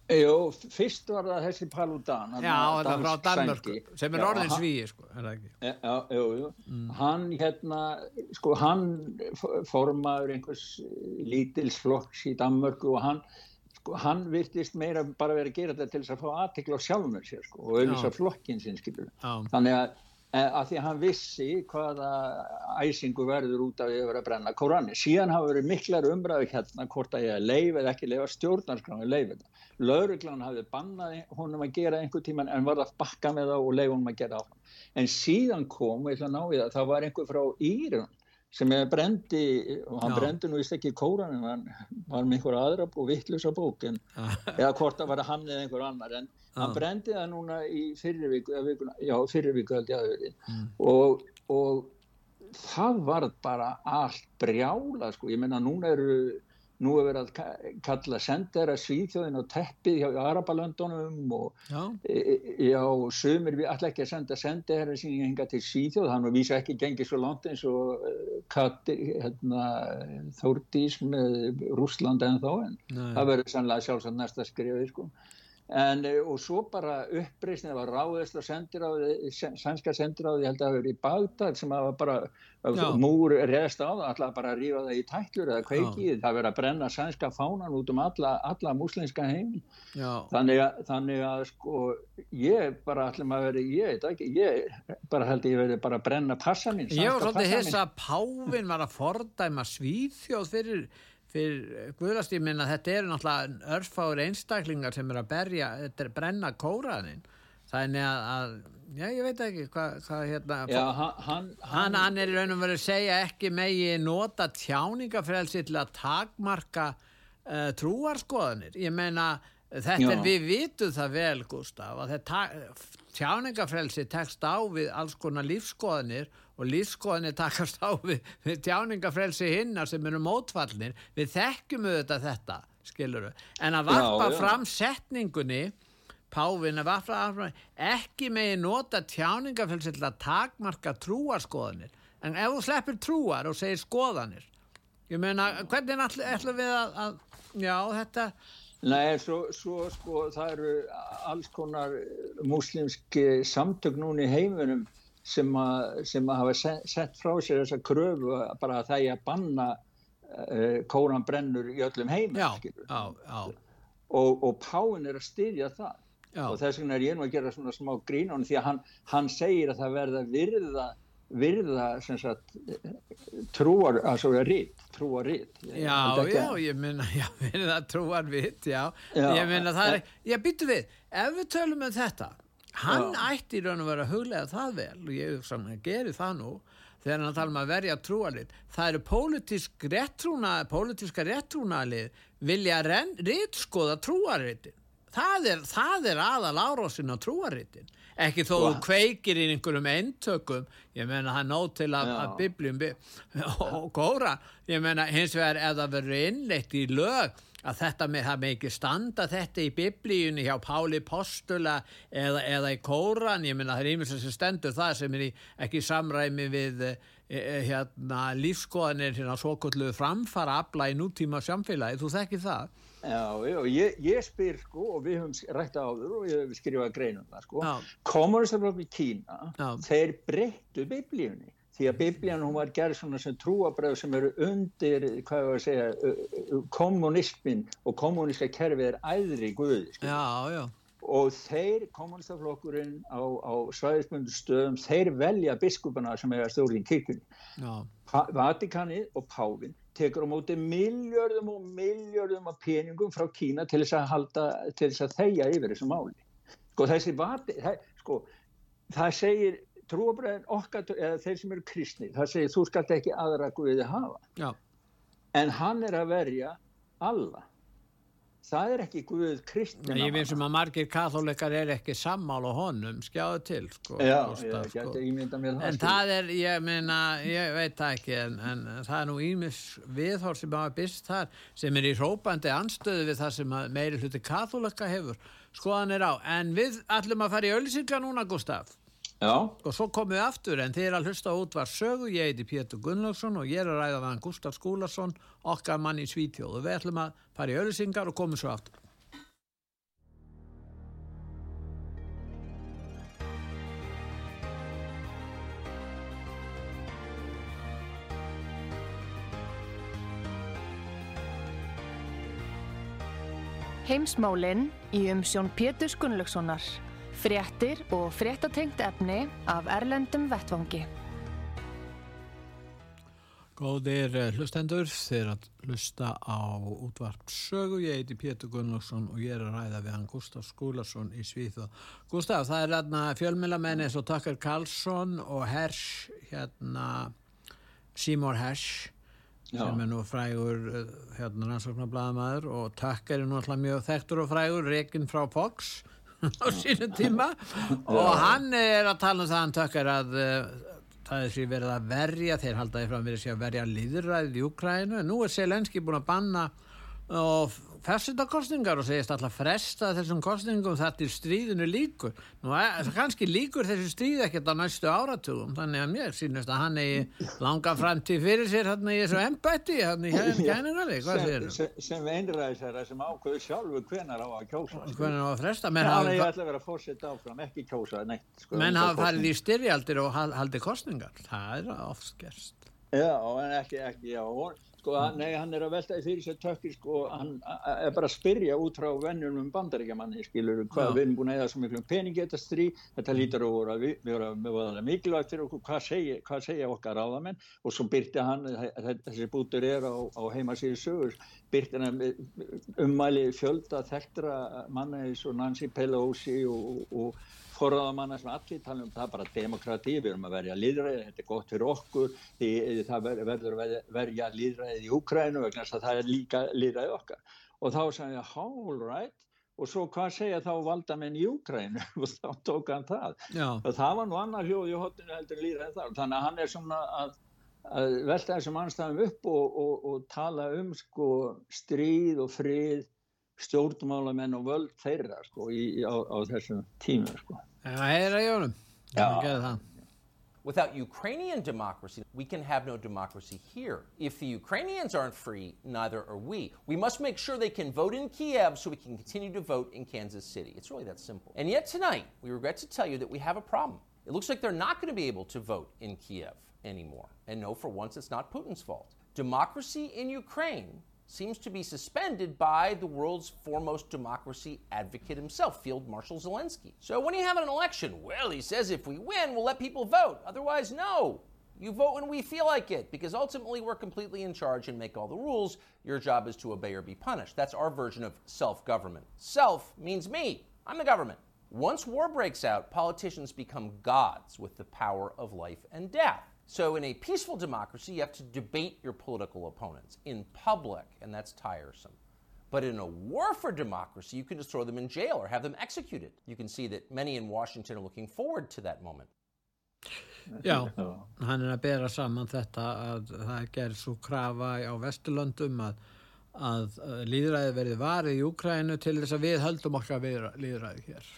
Jú, fyrst var það þessi Paludan Já, það er frá Danmörku sem er orðin svíi sko, Já, jú, jú. Mm. hann hérna, sko hann formaður einhvers lítilsflokks í Danmörku og hann sko, hann virtist meira bara verið að gera þetta til þess að fá aðtikla á sjálfum sér sko, og auðvisa flokkin sinn þannig að, eh, að því að hann vissi hvaða æsingu verður út af því að vera að brenna Korani síðan hafa verið miklar umræðu hérna hvort að ég er leif eða ekki leifa stjórnarskráni leif þetta. Lauruglan hafði bannaði honum að gera einhver tíman en var að bakka með það og leifa honum að gera áfram. En síðan kom, ég ætla að ná í það það var einhver frá Írun sem er brendi og hann Já. brendi nú vist ekki kóran en hann var með einhver aðra og vittlusa bók en, eða hvort það var hann eða einhver annar en Já. hann brendi það núna í fyrirvíku já fyrirvíku held ég að verði mm. og, og það var bara allt brjála sko, ég menna núna eru nú er verið að kalla sendera svíþjóðin og teppið hjá Arabalöndunum og já, e, e já sömur við alltaf ekki að senda sendera sín hinga til svíþjóð, hann og vísa ekki gengið svo langt eins og e, Kati, hérna, Þórdís með Rúsland en þá en Nei. það verður sannlega sjálfsagt næsta skrifið sko En, eh, og svo bara uppreysnið var ráðist og sendiráði, sænska sendiráði, held að það hefur í Bagdad sem að bara Já. múr reðst á það, alltaf bara að rífa það í tæklur eða kveikið, það verið að brenna sænska fánan út um alla, alla muslimska heim. Þannig að, þannig að sko ég bara allir maður verið, ég, ekki, ég bara held að ég verið bara að brenna passaminn. Ég var svolítið þess að Pávin var að fordæma svíðþjóð fyrir fyrir guðast ég minna þetta eru náttúrulega örfáur einstaklingar sem er að berja, þetta er brenna kóranin þannig að, að já ég veit ekki hvað hva, hérna já, hann, hann, hann, hann er í raun og verið að segja ekki megi nota tjáningafrelsi til að takmarka uh, trúarskoðanir ég meina þetta já. er við vitum það vel Gustaf að þetta tjáningafrelsi tekst á við alls konar lífskoðanir og lífskoðanir takast á við, við tjáningafrelsi hinnar sem eru mótfallnir. Við þekkjum auðvitað þetta skiluru, en að varpa já, já. fram setningunni Pávin að varpa fram ekki megi nota tjáningafrelsi til að takmarka trúarskoðanir. En ef þú sleppir trúar og segir skoðanir ég meina, hvernig ætlum við að, að já, þetta Nei, svo, svo sko það eru alls konar muslimski samtök núni í heiminum sem að, sem að hafa sett frá sér þessa kröfu bara að það er að banna uh, kóran brennur í öllum já, já, já. og, og Páinn er að styðja það. Og þess vegna er ég nú að gera svona smá grín á hann því að hann, hann segir að það verða virða virða sagt, trúar altså ritt, trúar ritt já, já, ég minna virða trúar ritt, já. já. Ég minna það er, ég byttu við ef við tölum um þetta hann já. ætti í raun og vera að huglega það vel og ég saman, gerir það nú þegar hann tala um að verja trúarlið. Það eru pólitísk réttrúna pólitíska réttrúnalið vilja ritt skoða trúarritin. Það er, það er aðal árásin á trúarritin. Ekki þó þú kveikir í einhverjum eintökum ég menna það nót til að, að bibljum og góra. Ég menna hins vegar ef það verður innleitt í lög að þetta með, það með ekki standa þetta í biblíunni hjá Páli Postula eða, eða í kóran. Ég menna það er ímest sem stendur það sem er í, ekki samræmi við e, e, hérna lífskoðanir hérna svo kvöldu framfara afla í nútíma samfélagi, þú þekkir það? Já, og ég, ég spyr sko og við höfum rætta áður og ég hef skrifað greinum það sko Kommunistaflokk í Kína, Já. þeir breyttu biblíunni því að biblíun hún var gerð svona sem trúabröð sem eru undir, hvað ég var að segja kommunismin og kommuníska kerfið er æðri guði sko. Já, já og þeir, kommunistaflokkurinn á, á svæðismundu stöðum, þeir velja biskupana sem er að stjórn í kirkunni Vatikanið og Pávin tekur á móti miljörðum og miljörðum af peningum frá Kína til þess að halda, til þess að þeia yfir þessu máli. Sko þessi vati, það, sko, það segir trúabræðin okkar, eða þeir sem eru kristni, það segir þú skalt ekki aðra guðið hafa. Já. En hann er að verja alla það er ekki Guð kristna ég finnst sem að margir katholikar er ekki sammála honum, skjáðu til sko, já, Gustaf, ég geti ímynda mér það en sko. það er, ég meina, ég veit það ekki en, en það er nú ímis viðhór sem hafa byrst þar sem er í rópandi anstöðu við það sem meiri hluti katholika hefur skoðan er á, en við ætlum að fara í öllisinga núna Gustaf Já. og svo komum við aftur en þið er að hlusta út var sögu, ég heiti Pétur Gunnlaugsson og ég er að ræða við hann Gustaf Skúlason okkar mann í Svítjóð og við ætlum að fara í öllisingar og komum svo aftur. Heimsmálinn í umsjón Pétur Gunnlaugssonar Fréttir og fréttatengt efni af Erlendum Vettvangi. Góðir eh, hlustendur, þeir að hlusta á útvarp sögu. Ég heiti Pétur Gunnlaugsson og ég er að ræða við hann Gustaf Skúlason í Svíþjóð. Gustaf, það er hérna fjölmjölamenni eins og Takkar Karlsson og Hersh, hérna Seymour Hersh Já. sem er nú frægur eh, hérna rannsóknarbladamæður og Takkar er nú alltaf mjög þekktur og frægur, Rekin frá Fox á sínum tíma. Og hann er að tala um það hann tökkar að uh, það er sér verið að verja þeir haldaði verið sér að verja líðræðið í Ukrænu nú er Selenski búin að banna og fessutakostningar og segist alltaf fresta þessum kostningum þar til stríðinu líkur nú er, kannski líkur þessi stríð ekkert á næstu áratugum þannig að mér sínast að hann er langa framtíð fyrir sér hann í þessu embætti hann í kæningali sem, sem, sem einræðisæra sem ákveður sjálfu hvenar á að kjósa. Hvenar á að fresta? Menn hafa ég ætla að vera fórsett áfram ekki kjósa neitt sko, menn hafa farið í styrjaldir og haldi kostningar það er ofskerst já en ekki, ekki já Sko, nei, hann er að velta í fyrir sér tökkir sko, hann er bara að spyrja út frá vennunum bandaríkjamanni, skilur, hvað við erum búin að eða svo miklu peningi þetta strí, þetta lítur að vera, við, við erum mikilvægt fyrir okkur, hvað segja, hvað segja okkar ráðamenn? Og svo byrti hann, þessi bútur er á, á heimasíðu sögur, byrti hann ummæli fjölda þekktra manna eins og Nancy Pelosi og, og forraðamanna sem allir tala um það bara demokrati, við erum að verja líðræði, þetta er gott fyrir okkur, því, það verður að verja líðræðið í Úkrænu vegna þess að það er líka líðræðið okkar. Og þá sagði ég, all right, og svo hvað segja þá valdamenn í Úkrænu og þá tók hann það. Já. Og það var nú annar hljóð í hotinu heldur líðræðið þar, þannig að hann er svona að, að velta þessum anstæðum upp og, og, og tala um sko stríð og frið stjórnmálamenn og völd þeirra sko, í, á, á þessum tíma sko. Without Ukrainian democracy, we can have no democracy here. If the Ukrainians aren't free, neither are we. We must make sure they can vote in Kiev so we can continue to vote in Kansas City. It's really that simple. And yet tonight, we regret to tell you that we have a problem. It looks like they're not going to be able to vote in Kiev anymore. And no, for once, it's not Putin's fault. Democracy in Ukraine seems to be suspended by the world's foremost democracy advocate himself, Field Marshal Zelensky. So when you have an election, well, he says if we win, we'll let people vote. Otherwise, no. You vote when we feel like it, because ultimately we're completely in charge and make all the rules. Your job is to obey or be punished. That's our version of self government. Self means me. I'm the government. Once war breaks out, politicians become gods with the power of life and death. So, in a peaceful democracy, you have to debate your political opponents in public, and that's tiresome. But in a war for democracy, you can just throw them in jail or have them executed. You can see that many in Washington are looking forward to that moment. Já, hann er að bera saman þetta að það ger svo krafa á Vesturlöndum að, að líðræði verði varið í Úkrænu til þess að við höldum okkar líðræði hér.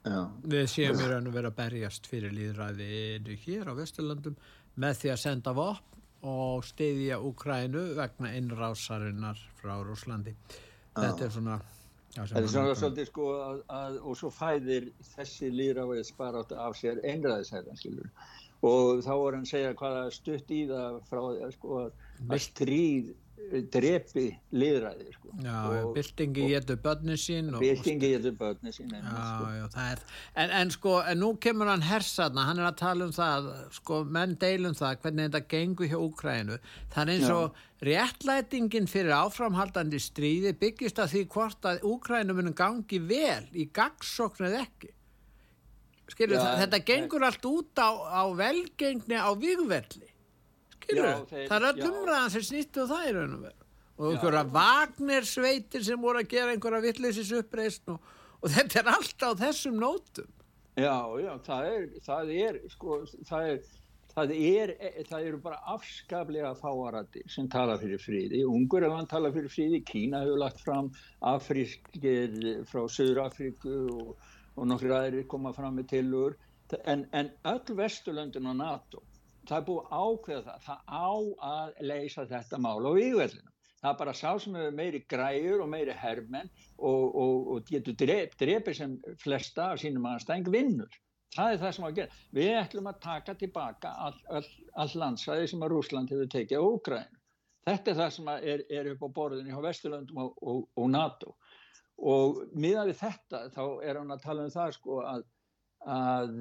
Já. Við séum raun og vera að berjast fyrir líðræði hér á Vesturlöndum með því að senda vopn og stiðja Ukrænu vegna innrásarinnar frá Rúslandi þetta er svona þetta er svona svolítið sko að, að, og svo fæðir þessi líravæð sparátt af sér einræðisæðan og þá voru hann segja hvaða stutt í það frá sko, að stríð drepi liðræði sko. byltingi getur börni sín byltingi getur börni sín en, já, sko. já, er, en, en sko en nú kemur hann hersaðna, hann er að tala um það sko menn deilum það hvernig þetta gengur hjá Úkrænu það er eins og réttlætingin fyrir áframhaldandi stríði byggist að því hvort að Úkrænu munum gangi vel í gagsokn eða ekki skilju þetta gengur allt út á, á velgengni á vigvelli skilur þeir, það er öll umræðan sem snýttu það í raun og veru. Og einhverja vagnersveitir sem voru að gera einhverja vittleysis uppreist og, og þetta er allt á þessum nótum. Já, já, það er það er, sko, það er það er, það eru bara afskaplega fáarati sem tala fyrir fríði ungur ef hann tala fyrir fríði Kína hefur lagt fram Afrískir frá Söður Afríku og, og nokkur aðrir koma fram með tilur en, en öll Vesturlöndin og NATO það er búið ákveða það, það á að leysa þetta mál á výgveldinu. Það er bara sá sem hefur meiri græur og meiri herrmenn og, og, og getur drep, drepið sem flesta af sínum aðstæðing vinnur. Það er það sem á að gera. Við ætlum að taka tilbaka all, all, all landsvæði sem að Rúsland hefur tekið á Úgrænu. Þetta er það sem er, er upp á borðinu hjá Vesturlöndum og, og NATO. Og miðað við þetta þá er hann að tala um það sko að, að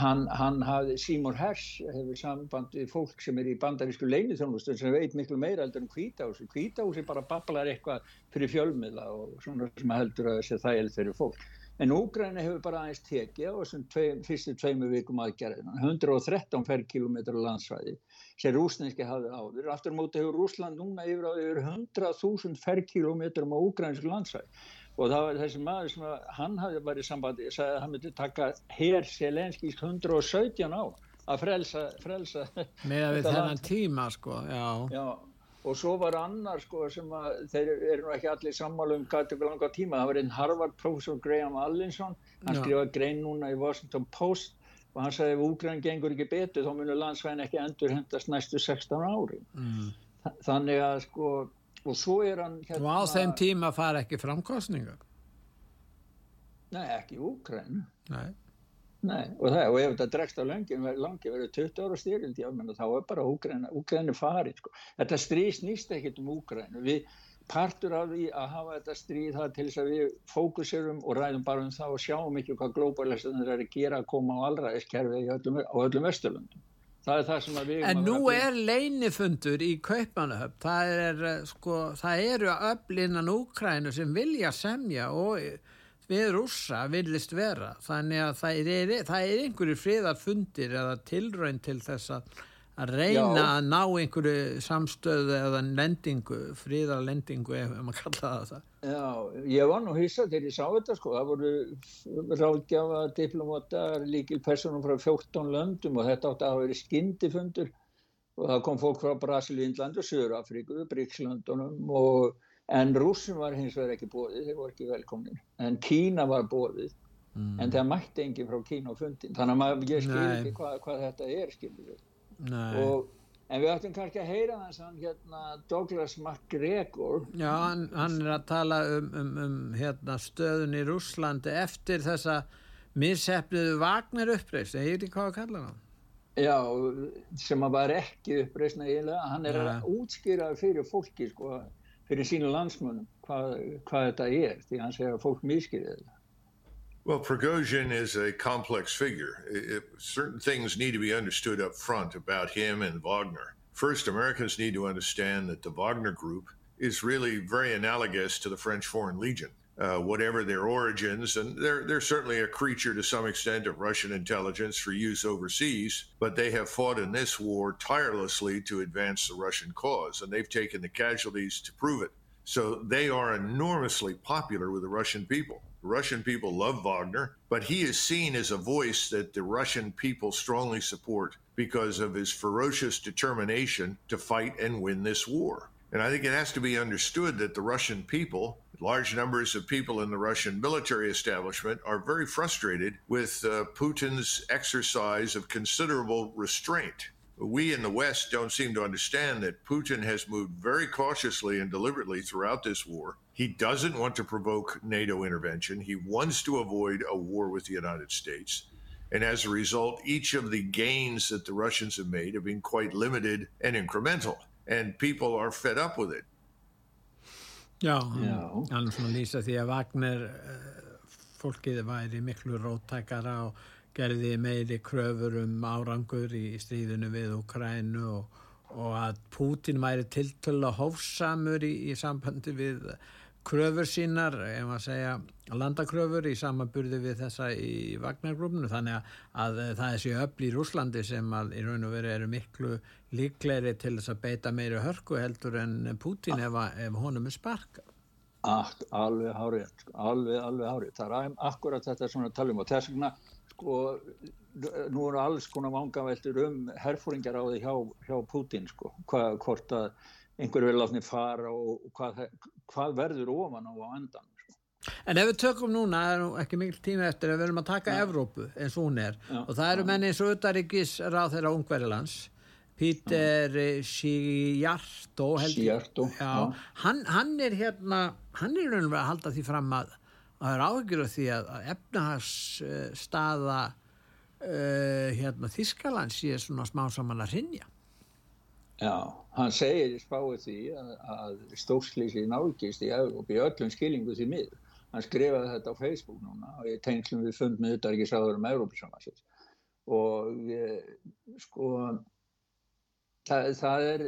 hann, hann hafði, Seymour Hersh hefur samband við fólk sem er í bandarísku leinithjónustu sem veit miklu meira heldur en kvítási kvítási bara bablar eitthvað fyrir fjölmiðla og svona sem heldur að þessi það er fyrir fólk. En Úgræna hefur bara aðeins tekið á þessum tvei, fyrstu tveimu vikum aðgerðina. 113 per kilometru landsvæði sem rúsneski hafði áður. Aftur móti hefur Rúsland núna yfir, yfir 100.000 per kilometrum á úgrænsku landsvæði og það var þessi maður sem að, hann hafði bara í sambandi sagði að hann myndi taka hér Selenskís 117 á að frelsa, frelsa með við þennan tíma sko já. Já, og svo var annar sko sem að þeir eru nú ekki allir sammálu um hvað þetta langa tíma, það var einn Harvard professor Graham Allinson, hann skrifaði grein núna í Washington Post og hann sagði ef Úgræn gengur ekki betur þá munur landsvæðin ekki endur hendast næstu 16 ári mm. Þa- þannig að sko og svo er hann og á þeim tíma fara ekki framkostningar nei ekki Úgræn nei Nei, og, það, og ef þetta dregst á langi verður 20 ára menn, þá er bara Úgræna farið, sko. Þetta stríð snýst ekkert um Úgræna. Við partur af því að hafa þetta stríð það til þess að við fókusirum og ræðum bara um það og sjáum ekki hvað glóbalistunir er að gera að koma á allraðiskerfi á öllum, öllum Vesturlundum. Það er það sem við... En nú er leinifundur í Kaupanahöfn, það, er, eh, sko, það eru öflinnan Úkrænu sem vilja semja og við rússa viljist vera. Þannig að það er, það er einhverju friðarfundir eða tilraun til þess að, að reyna Já. að ná einhverju samstöðu eða lendingu, friðarlendingu ef maður kalla það það. Já, ég var nú hissa þegar ég sá þetta sko, það voru ráðgjafa, diplomatar, líkil personum frá 14 löndum og þetta átti að hafa verið skindifundur og það kom fólk frá Brasil, Indland og Söður-Afríku, Bríkslöndunum og en rússum var hins vegar ekki bóðið, þeir voru ekki velkomnin, en Kína var bóðið, Mm. en það mætti enginn frá Kína á fundin, þannig að maður, ég skil Nei. ekki hvað, hvað þetta er, skilur. Og, en við ættum kannski að heyra þess að hérna Douglas MacGregor, Já, hann, hann er að tala um, um, um hérna, stöðun í Rússlandi eftir þessa missefniðu Vagner uppreist, ég veit ekki hvað að kalla hann. Já, sem að var ekki eiginlega, hann er Nei. að útskýra fyrir fólki, sko, fyrir sínu landsmönnum hvað, hvað þetta er, því hann segir að fólk miskýri þetta. Well, Prigozhin is a complex figure. I- I- certain things need to be understood up front about him and Wagner. First, Americans need to understand that the Wagner Group is really very analogous to the French Foreign Legion. Uh, whatever their origins, and they're they're certainly a creature to some extent of Russian intelligence for use overseas, but they have fought in this war tirelessly to advance the Russian cause, and they've taken the casualties to prove it. So they are enormously popular with the Russian people. Russian people love Wagner, but he is seen as a voice that the Russian people strongly support because of his ferocious determination to fight and win this war. And I think it has to be understood that the Russian people, large numbers of people in the Russian military establishment, are very frustrated with uh, Putin's exercise of considerable restraint. We in the West don't seem to understand that Putin has moved very cautiously and deliberately throughout this war. He doesn't want to provoke NATO intervention. He wants to avoid a war with the United States. And as a result, each of the gains that the Russians have made have been quite limited and incremental. And people are fed up with it. Já, hann, hann svona að lýsa því að Wagner uh, fólkið væri miklu róttækara og gerði meiri kröfur um árangur í stríðinu við Ukrænu og, og að Putin væri tiltölu hófsamur í, í sambandi við kröfur sínar, ef maður segja landakröfur í samanburði við þessa í Wagner-grúfunu, þannig að, að það er sér öll í Rúslandi sem að í raun og veru eru miklu líklegri til þess að beita meiri hörku heldur en Putin ef, ef honum er sparka. Allt, alveg hárið, alveg, alveg hárið. Það er akkurat þetta sem við talum og þess vegna, sko, nú eru alls konar vangaveltur um herfóringar á því hjá, hjá Putin, sko, hvað, hvort að einhverju vil látni fara og hvað, hvað verður ofan á á endan. En ef við tökum núna, það er nú ekki mikil tími eftir að við erum að taka Evrópu eins og hún er. Já, og það eru menni eins og utaríkis ráð þeirra Sciarto Sciarto, já, já. Hann, hann er hérna hann er raunverulega að halda því fram að að það er áhyggjur af því að, að efnahagsstaða uh, hérna Þískaland sé svona smá saman að rinja Já, hann segir spáið því að, að stórslýsi nálgist í Európ í öllum skilingu því miður. Hann skrifaði þetta á Facebook núna og ég tengslum við fund með sáður um Európa-samansins. Og eh, sko, það, það er,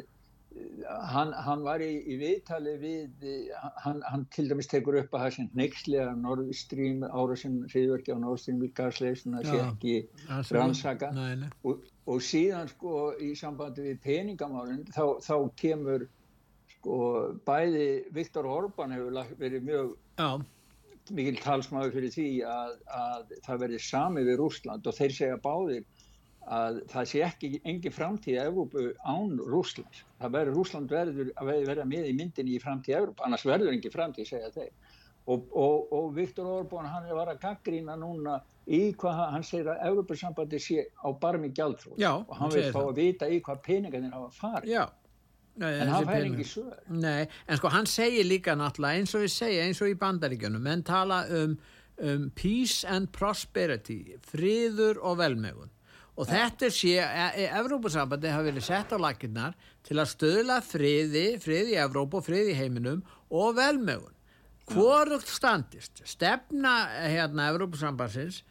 hann, hann var í, í viðtali við, eh, hann, hann til dæmis tekur upp að það sem neykslega Nord Stream ára sem hriðverki á Nord Stream við gasleysuna sé ekki rannsaka. Og, og síðan sko í sambandi við peningamálinn þá, þá kemur sko bæði Viktor Orban hefur verið mjög Já. mikil talsmaður fyrir því að, að það verði sami við Rúsland og þeir segja báðir að það sé ekki engin framtíð að Evrópu án Rúslands. Það verður Rúsland verður að verða með í myndinni í framtíð Evrópu, annars verður engin framtíð, segja þeir. Og, og, og Viktor Orbán, hann var að gaggrína núna í hvað, hann segir að Evrópusambandi sé á barmi gjaldfróð og hann vil fá að vita í hvað peningarnir hafa farið. Já. Nei, en hann fær ekki svör. Nei, en sko hann segir líka náttúrulega eins og við segja, eins og í bandaríkjunum, menn tala um, um peace and prosperity, friður og velmegun og þetta sé, Evrópusambandi hafa verið sett á lakinnar til að stöðla friði, friði í Evrópu og friði í heiminum og velmögun hvorugt standist. Stefna hérna Evrópusambansins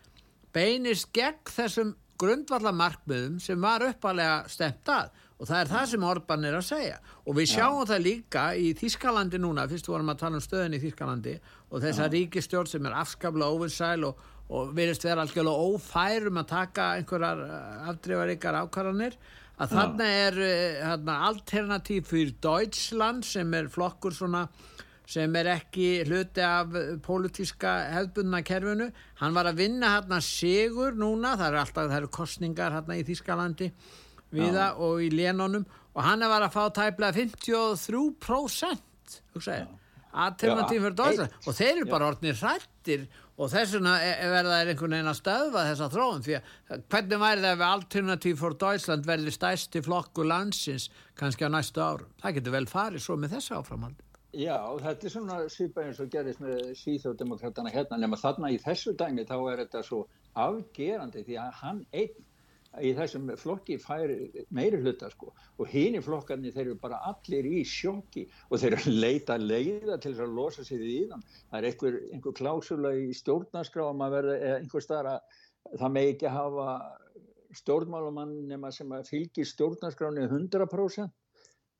beinist gegn þessum grundvallamarkmiðum sem var uppalega stemt að. Og það er það sem Orban er að segja. Og við sjáum Já. það líka í Þískalandi núna. Fyrst vorum að tala um stöðin í Þískalandi og þessa ríkistjórn sem er afskaplega ofinsæl og og verist vera algjörlega ófærum að taka einhverjar eh, afdreifaríkar ákvarðanir að þarna er þarna, eh, alternatív fyrir Deutschland sem er flokkur svona sem er ekki hluti af pólitíska hefðbundna kerfinu. Hann var að vinna hérna sigur núna, það eru alltaf, það eru kostningar hérna í Þískalandi viða Já. og í Lénonum og hann var að fá tæplega 53% alternatív fyrir Deutschland. Og þeir eru bara orðinir hrættir og þess vegna e, e, verða er einhvern veginn að stöðva þessa þróun því að hvernig væri það ef Alternative for Deutschland verði stæsti flokku landsins kannski á næstu árum? Það getur vel farið svo með þessu áframhaldi. Já, þetta er svona svipa eins og gerist með síþjóðdemokratana hérna nema þarna í þessu dæmi þá er þetta svo afgerandi því að hann einn í þessum flokki fær meiri hluta sko og hini flokkarnir þeir eru bara allir í sjokki og þeir eru leita leiða til þess að losa sig við í þann. Það er einhver, einhver klásula í stjórnarskrá að maður verða einhver starf að það með ekki hafa stjórnmálumann nema sem að fylgir stjórnarskráni 100%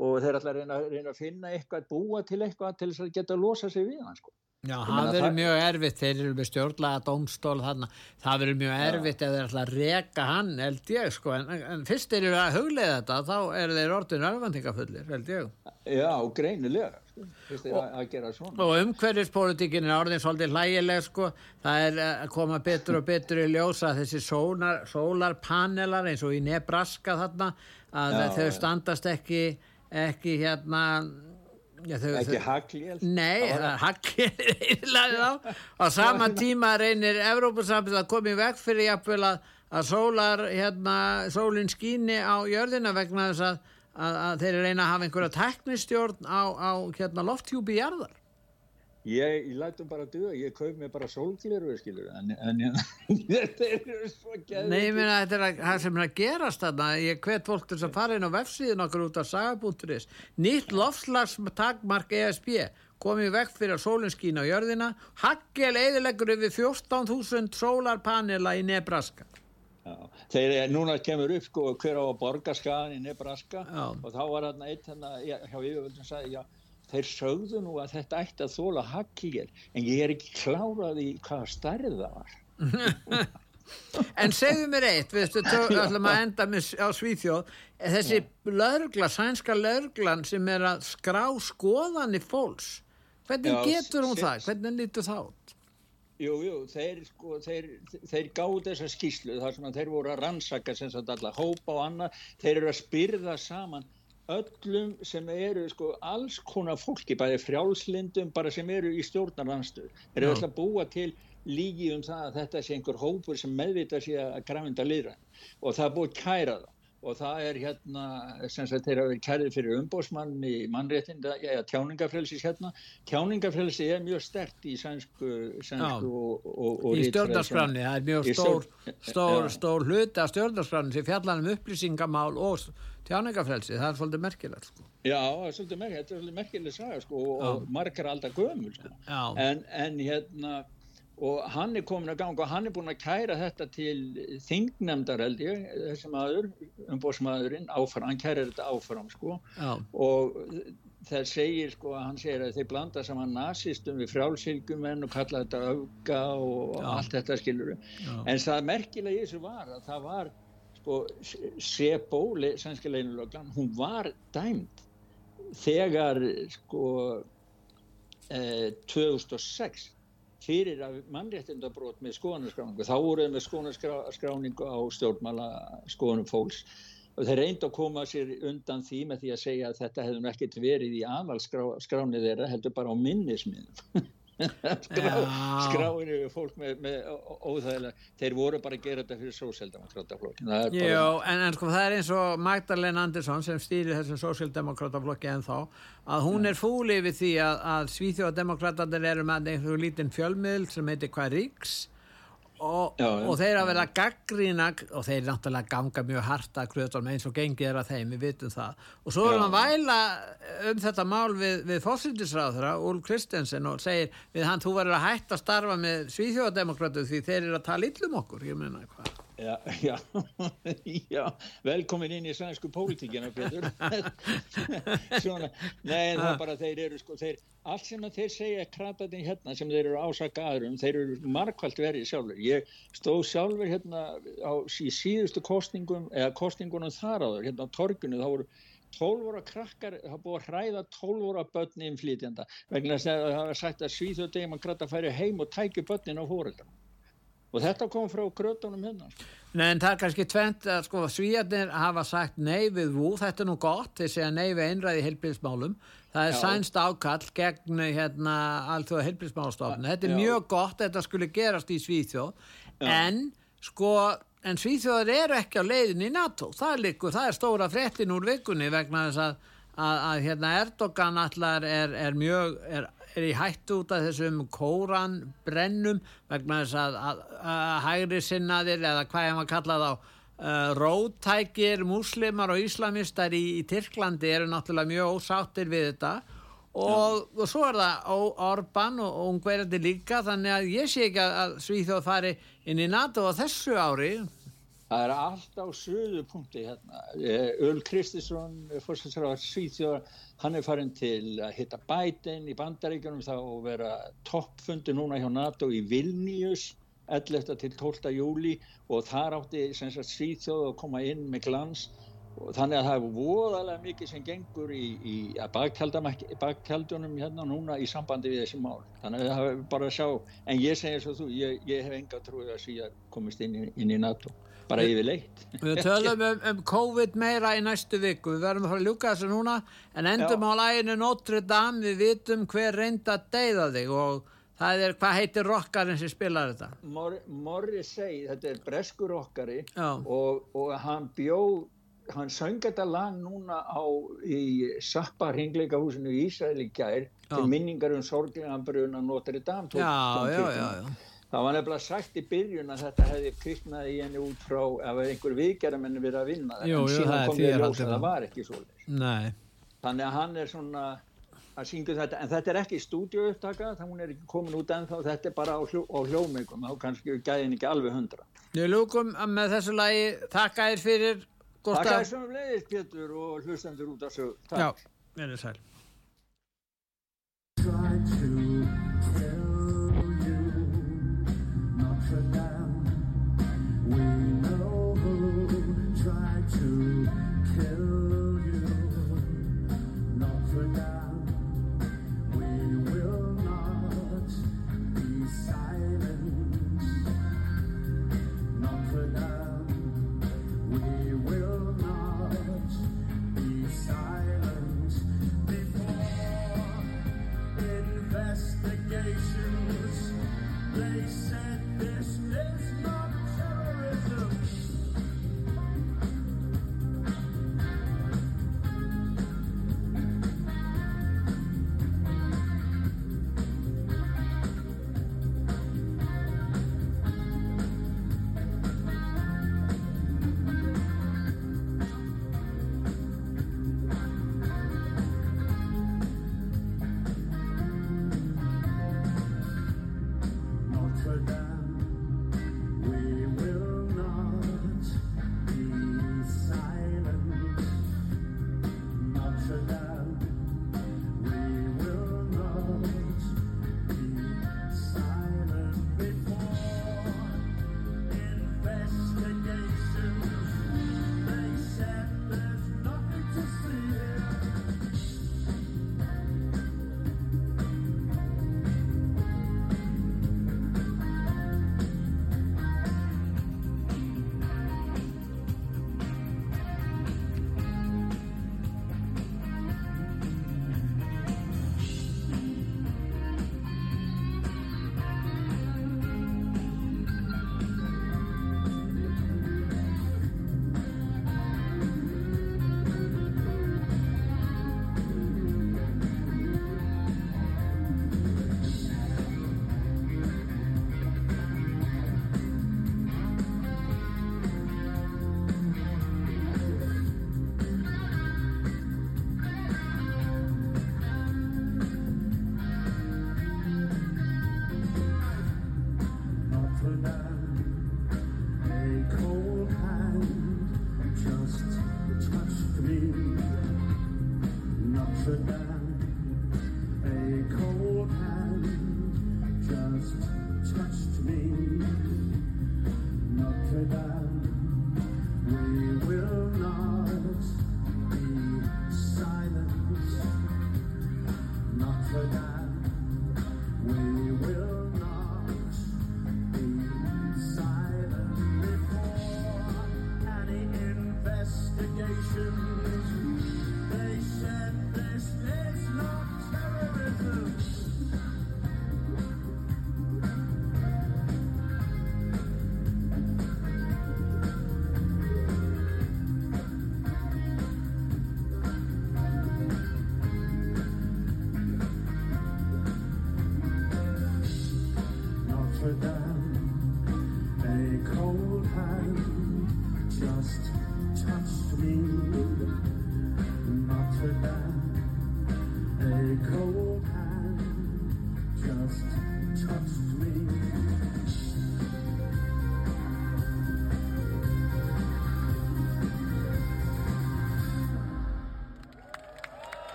og þeir að reyna, reyna að finna eitthvað, búa til eitthvað til þess að geta að losa sig við hann sko. Já, það verður mjög erfitt, þeir eru með stjórnlega domstól þarna, það verður mjög erfitt ef þeir ætla að reka hann, held ég sko, en, en fyrst er það að huglega þetta, þá eru þeir orðin örfandingafullir, held ég. Já, greinilega, sko. fyrst er það að gera svona. Og umhverfispolitikin er orðin svolítið hlægileg, sko, það er að koma betur og betur í ljósa þessi sólar, sólarpanelar eins og í Nebraska þarna, að Já, þau standast ekki, ekki hérna Já, þau, ekki hagli nei, það er hagli á sama tíma reynir Evrópussamband að koma í veg fyrir jafnvel að, að sólar hérna, sólinn skýni á jörðina vegna þess að, að, að þeir reyna að hafa einhverja teknistjórn á, á hérna, lofthjúpi jarðar Ég, ég lætum bara að duða, ég kauf mér bara sólgliru, skilur, en, en þetta er svo gæðið. Nei, ég meina, þetta er það sem er að gerast þarna, ég hvet fólk til að fara inn á vefsíðin okkur út af saga.is. Nýtt lofslagstakmark ESB komið vekk fyrir að sólinn skýna á jörðina, haggel eðilegur yfir 14.000 sólarpanela í Nebraska. Já, þegar núna kemur upp sko, hver á að borga skagan í Nebraska Já. og þá var þarna eitt hérna, hjá yfirvöldum segja, já, þeir sögðu nú að þetta ætti að þóla hakkíger en ég er ekki klárað í hvaða stærð það var. En segðu mér eitt við ætlum að enda með, á Svíþjóð. Þessi lögla, sænska löglan sem er að skrá skoðan í fólks hvernig Já, getur hún það? Hvernig lítur það út? Jú, jú, þeir, sko, þeir, þeir gáðu þessa skýslu þar sem þeir voru að rannsaka sem sagt alla hópa og annað, þeir eru að spyrða saman öllum sem eru sko alls konar fólki, bæði frjálslindum bara sem eru í stjórnarlandstöð þeir eru alltaf búa til lígi um það að þetta sé einhver hópur sem meðvita sé að grafinda liðra og það er búið kæra það og það er hérna sem sagt þeir hafa verið kærið fyrir umbósmann í mannréttinda, já, tjáningafrelsis hérna, tjáningafrelsi er mjög stert í sænsku, sænsku og, og, og í stjórnarskranni, það er mjög stór stór, stór hlut af stjórnarskranni sem fjallan um upplýsingamál og tjáningafrelsi, það er svolítið merkilegt sko. Já, það er svolítið merkilegt, þetta er svolítið merkilegt saga sko og, og margar alltaf gömul sko. En, en hérna og hann er komin að ganga og hann er búin að kæra þetta til þingnefndar held ég, þessi maður umbósmaðurinn, áfram, hann kæra þetta áfram sko Já. og það segir sko að hann segir að þeir blanda saman nazistum við frjálsilgumenn og kalla þetta auka og Já. allt þetta skilur en það merkilega í þessu var að það var sko Sebo, sænska leinulöglan, hún var dæmt þegar sko eh, 2006 fyrir að mannréttindabrót með skoðanaskráningu. Þá voruð með skoðanaskráningu á stjórnmála skoðanum fólks og þeir reyndi að koma sér undan því með því að segja að þetta hefði ekkert verið í aðvalskránið þeirra heldur bara á minnismiðum. Skrá, skráinu fólk með, með óþægilega, þeir voru bara að gera þetta fyrir sósildemokrataflokkin Jó, en, en sko það er eins og Magdalena Andersson sem stýrir þessum sósildemokrataflokki en þá, að hún er fúli við því að, að Svíþjóðademokratatir eru með einhverju lítinn fjölmiðl sem heitir hvað Ríks og, já, og þeir að vera gaggrína og þeir náttúrulega ganga mjög harta eins og gengið er að þeim, við vitum það. Og svo er hann væla um þetta mál við, við fósildisráðra Úl Kristensen og segir við hann þú verður að hætta að starfa með svíþjóðademokratu því þeir eru að tala illum okkur. Ég meina hvað Já, já, já, velkomin inn í svænsku pólitíkina, Petur. Svona, nei, það er bara, þeir eru, sko, þeir, allt sem þeir segja krataðin hérna sem þeir eru ásaka aðrum, þeir eru markvælt verið sjálfur. Ég stóð sjálfur hérna á, í síðustu kostningum, eða kostningunum þar áður, hérna á torgunu, þá voru 12 óra krakkar, það búið að hræða 12 óra börni innflýtjanda, vegna þess að það var sagt að svíþjóðdegum að kratta færi heim og tækju börnin á fóreldan og þetta kom frá grötunum hérna sko. Nei en það er kannski tvent að sko svíjarnir hafa sagt nei við vú þetta er nú gott, þeir segja nei við einræði heilbíðismálum, það er Já. sænst ákall gegn hérna allþjóða heilbíðismálstofn, þetta er Já. mjög gott þetta skulle gerast í Svíþjóð en sko en Svíþjóðar eru ekki á leiðin í NATO það er líku, það er stóra frettin úr vikunni vegna þess að, að, að hérna Erdogan allar er, er mjög er er í hættu út af þessum kóranbrennum vegna þess að, að, að hægri sinnaðir eða hvað ég maður kalla þá uh, rótækir, muslimar og íslamistar í, í Tyrklandi eru náttúrulega mjög ósáttir við þetta. Og, og svo er það Orban og, ungverðandi líka þannig að ég sé ekki að Svíþjóð fari inn í NATO á þessu ári Það er allt á söðu punkti hérna. Öl Kristinsson, fórstæðsraðar Svíþjóðar, hann er farin til að hitta Biden í bandaríkjunum þá og vera toppfundi núna hjá NATO í Vilnius 11. til 12. júli og þar átti Svíþjóð að koma inn með glans og þannig að það er voðalega mikið sem gengur í, í bakkjaldunum hérna núna í sambandi við þessi mál. Þannig að það er bara að sjá, en ég segir svo þú, ég, ég hef enga trúið að síðan komist inn, inn í NATO bara yfir leitt Við tölum um, um COVID meira í næstu viku. Við verðum að fara að ljúka þessu núna en endum Já. á læginu Notre Dame. Við vitum hver reynda að deyða þig og það er, hvað heitir rockarinn sem spilar þetta? Mor Morrissey, þetta er breskur rockari og, og hann bjóð hann söng þetta lag núna á í Sappa hringleikahúsinu í Ísraeli gær til minningar um sorglega bruna Notre Dame já, já, já, já Það var nefnilega sagt í byrjun að þetta hefði kristnað í henni út frá ef einhver vikjaramenn verið að vinna jú, en síðan kom ég ljós að það var ekki svo Nei. þannig að hann er svona að syngja þetta, en þetta er ekki stúdioupptaka, það hún er ekki komin út ennþá þetta er bara á, hljó, á hljómengum þá kannski gæðin ekki alveg hundra Við lúkum með þessu lagi Takk að þér fyrir Takk að þér sem leiðist Pétur og hlustendur út af svo Takk. Já,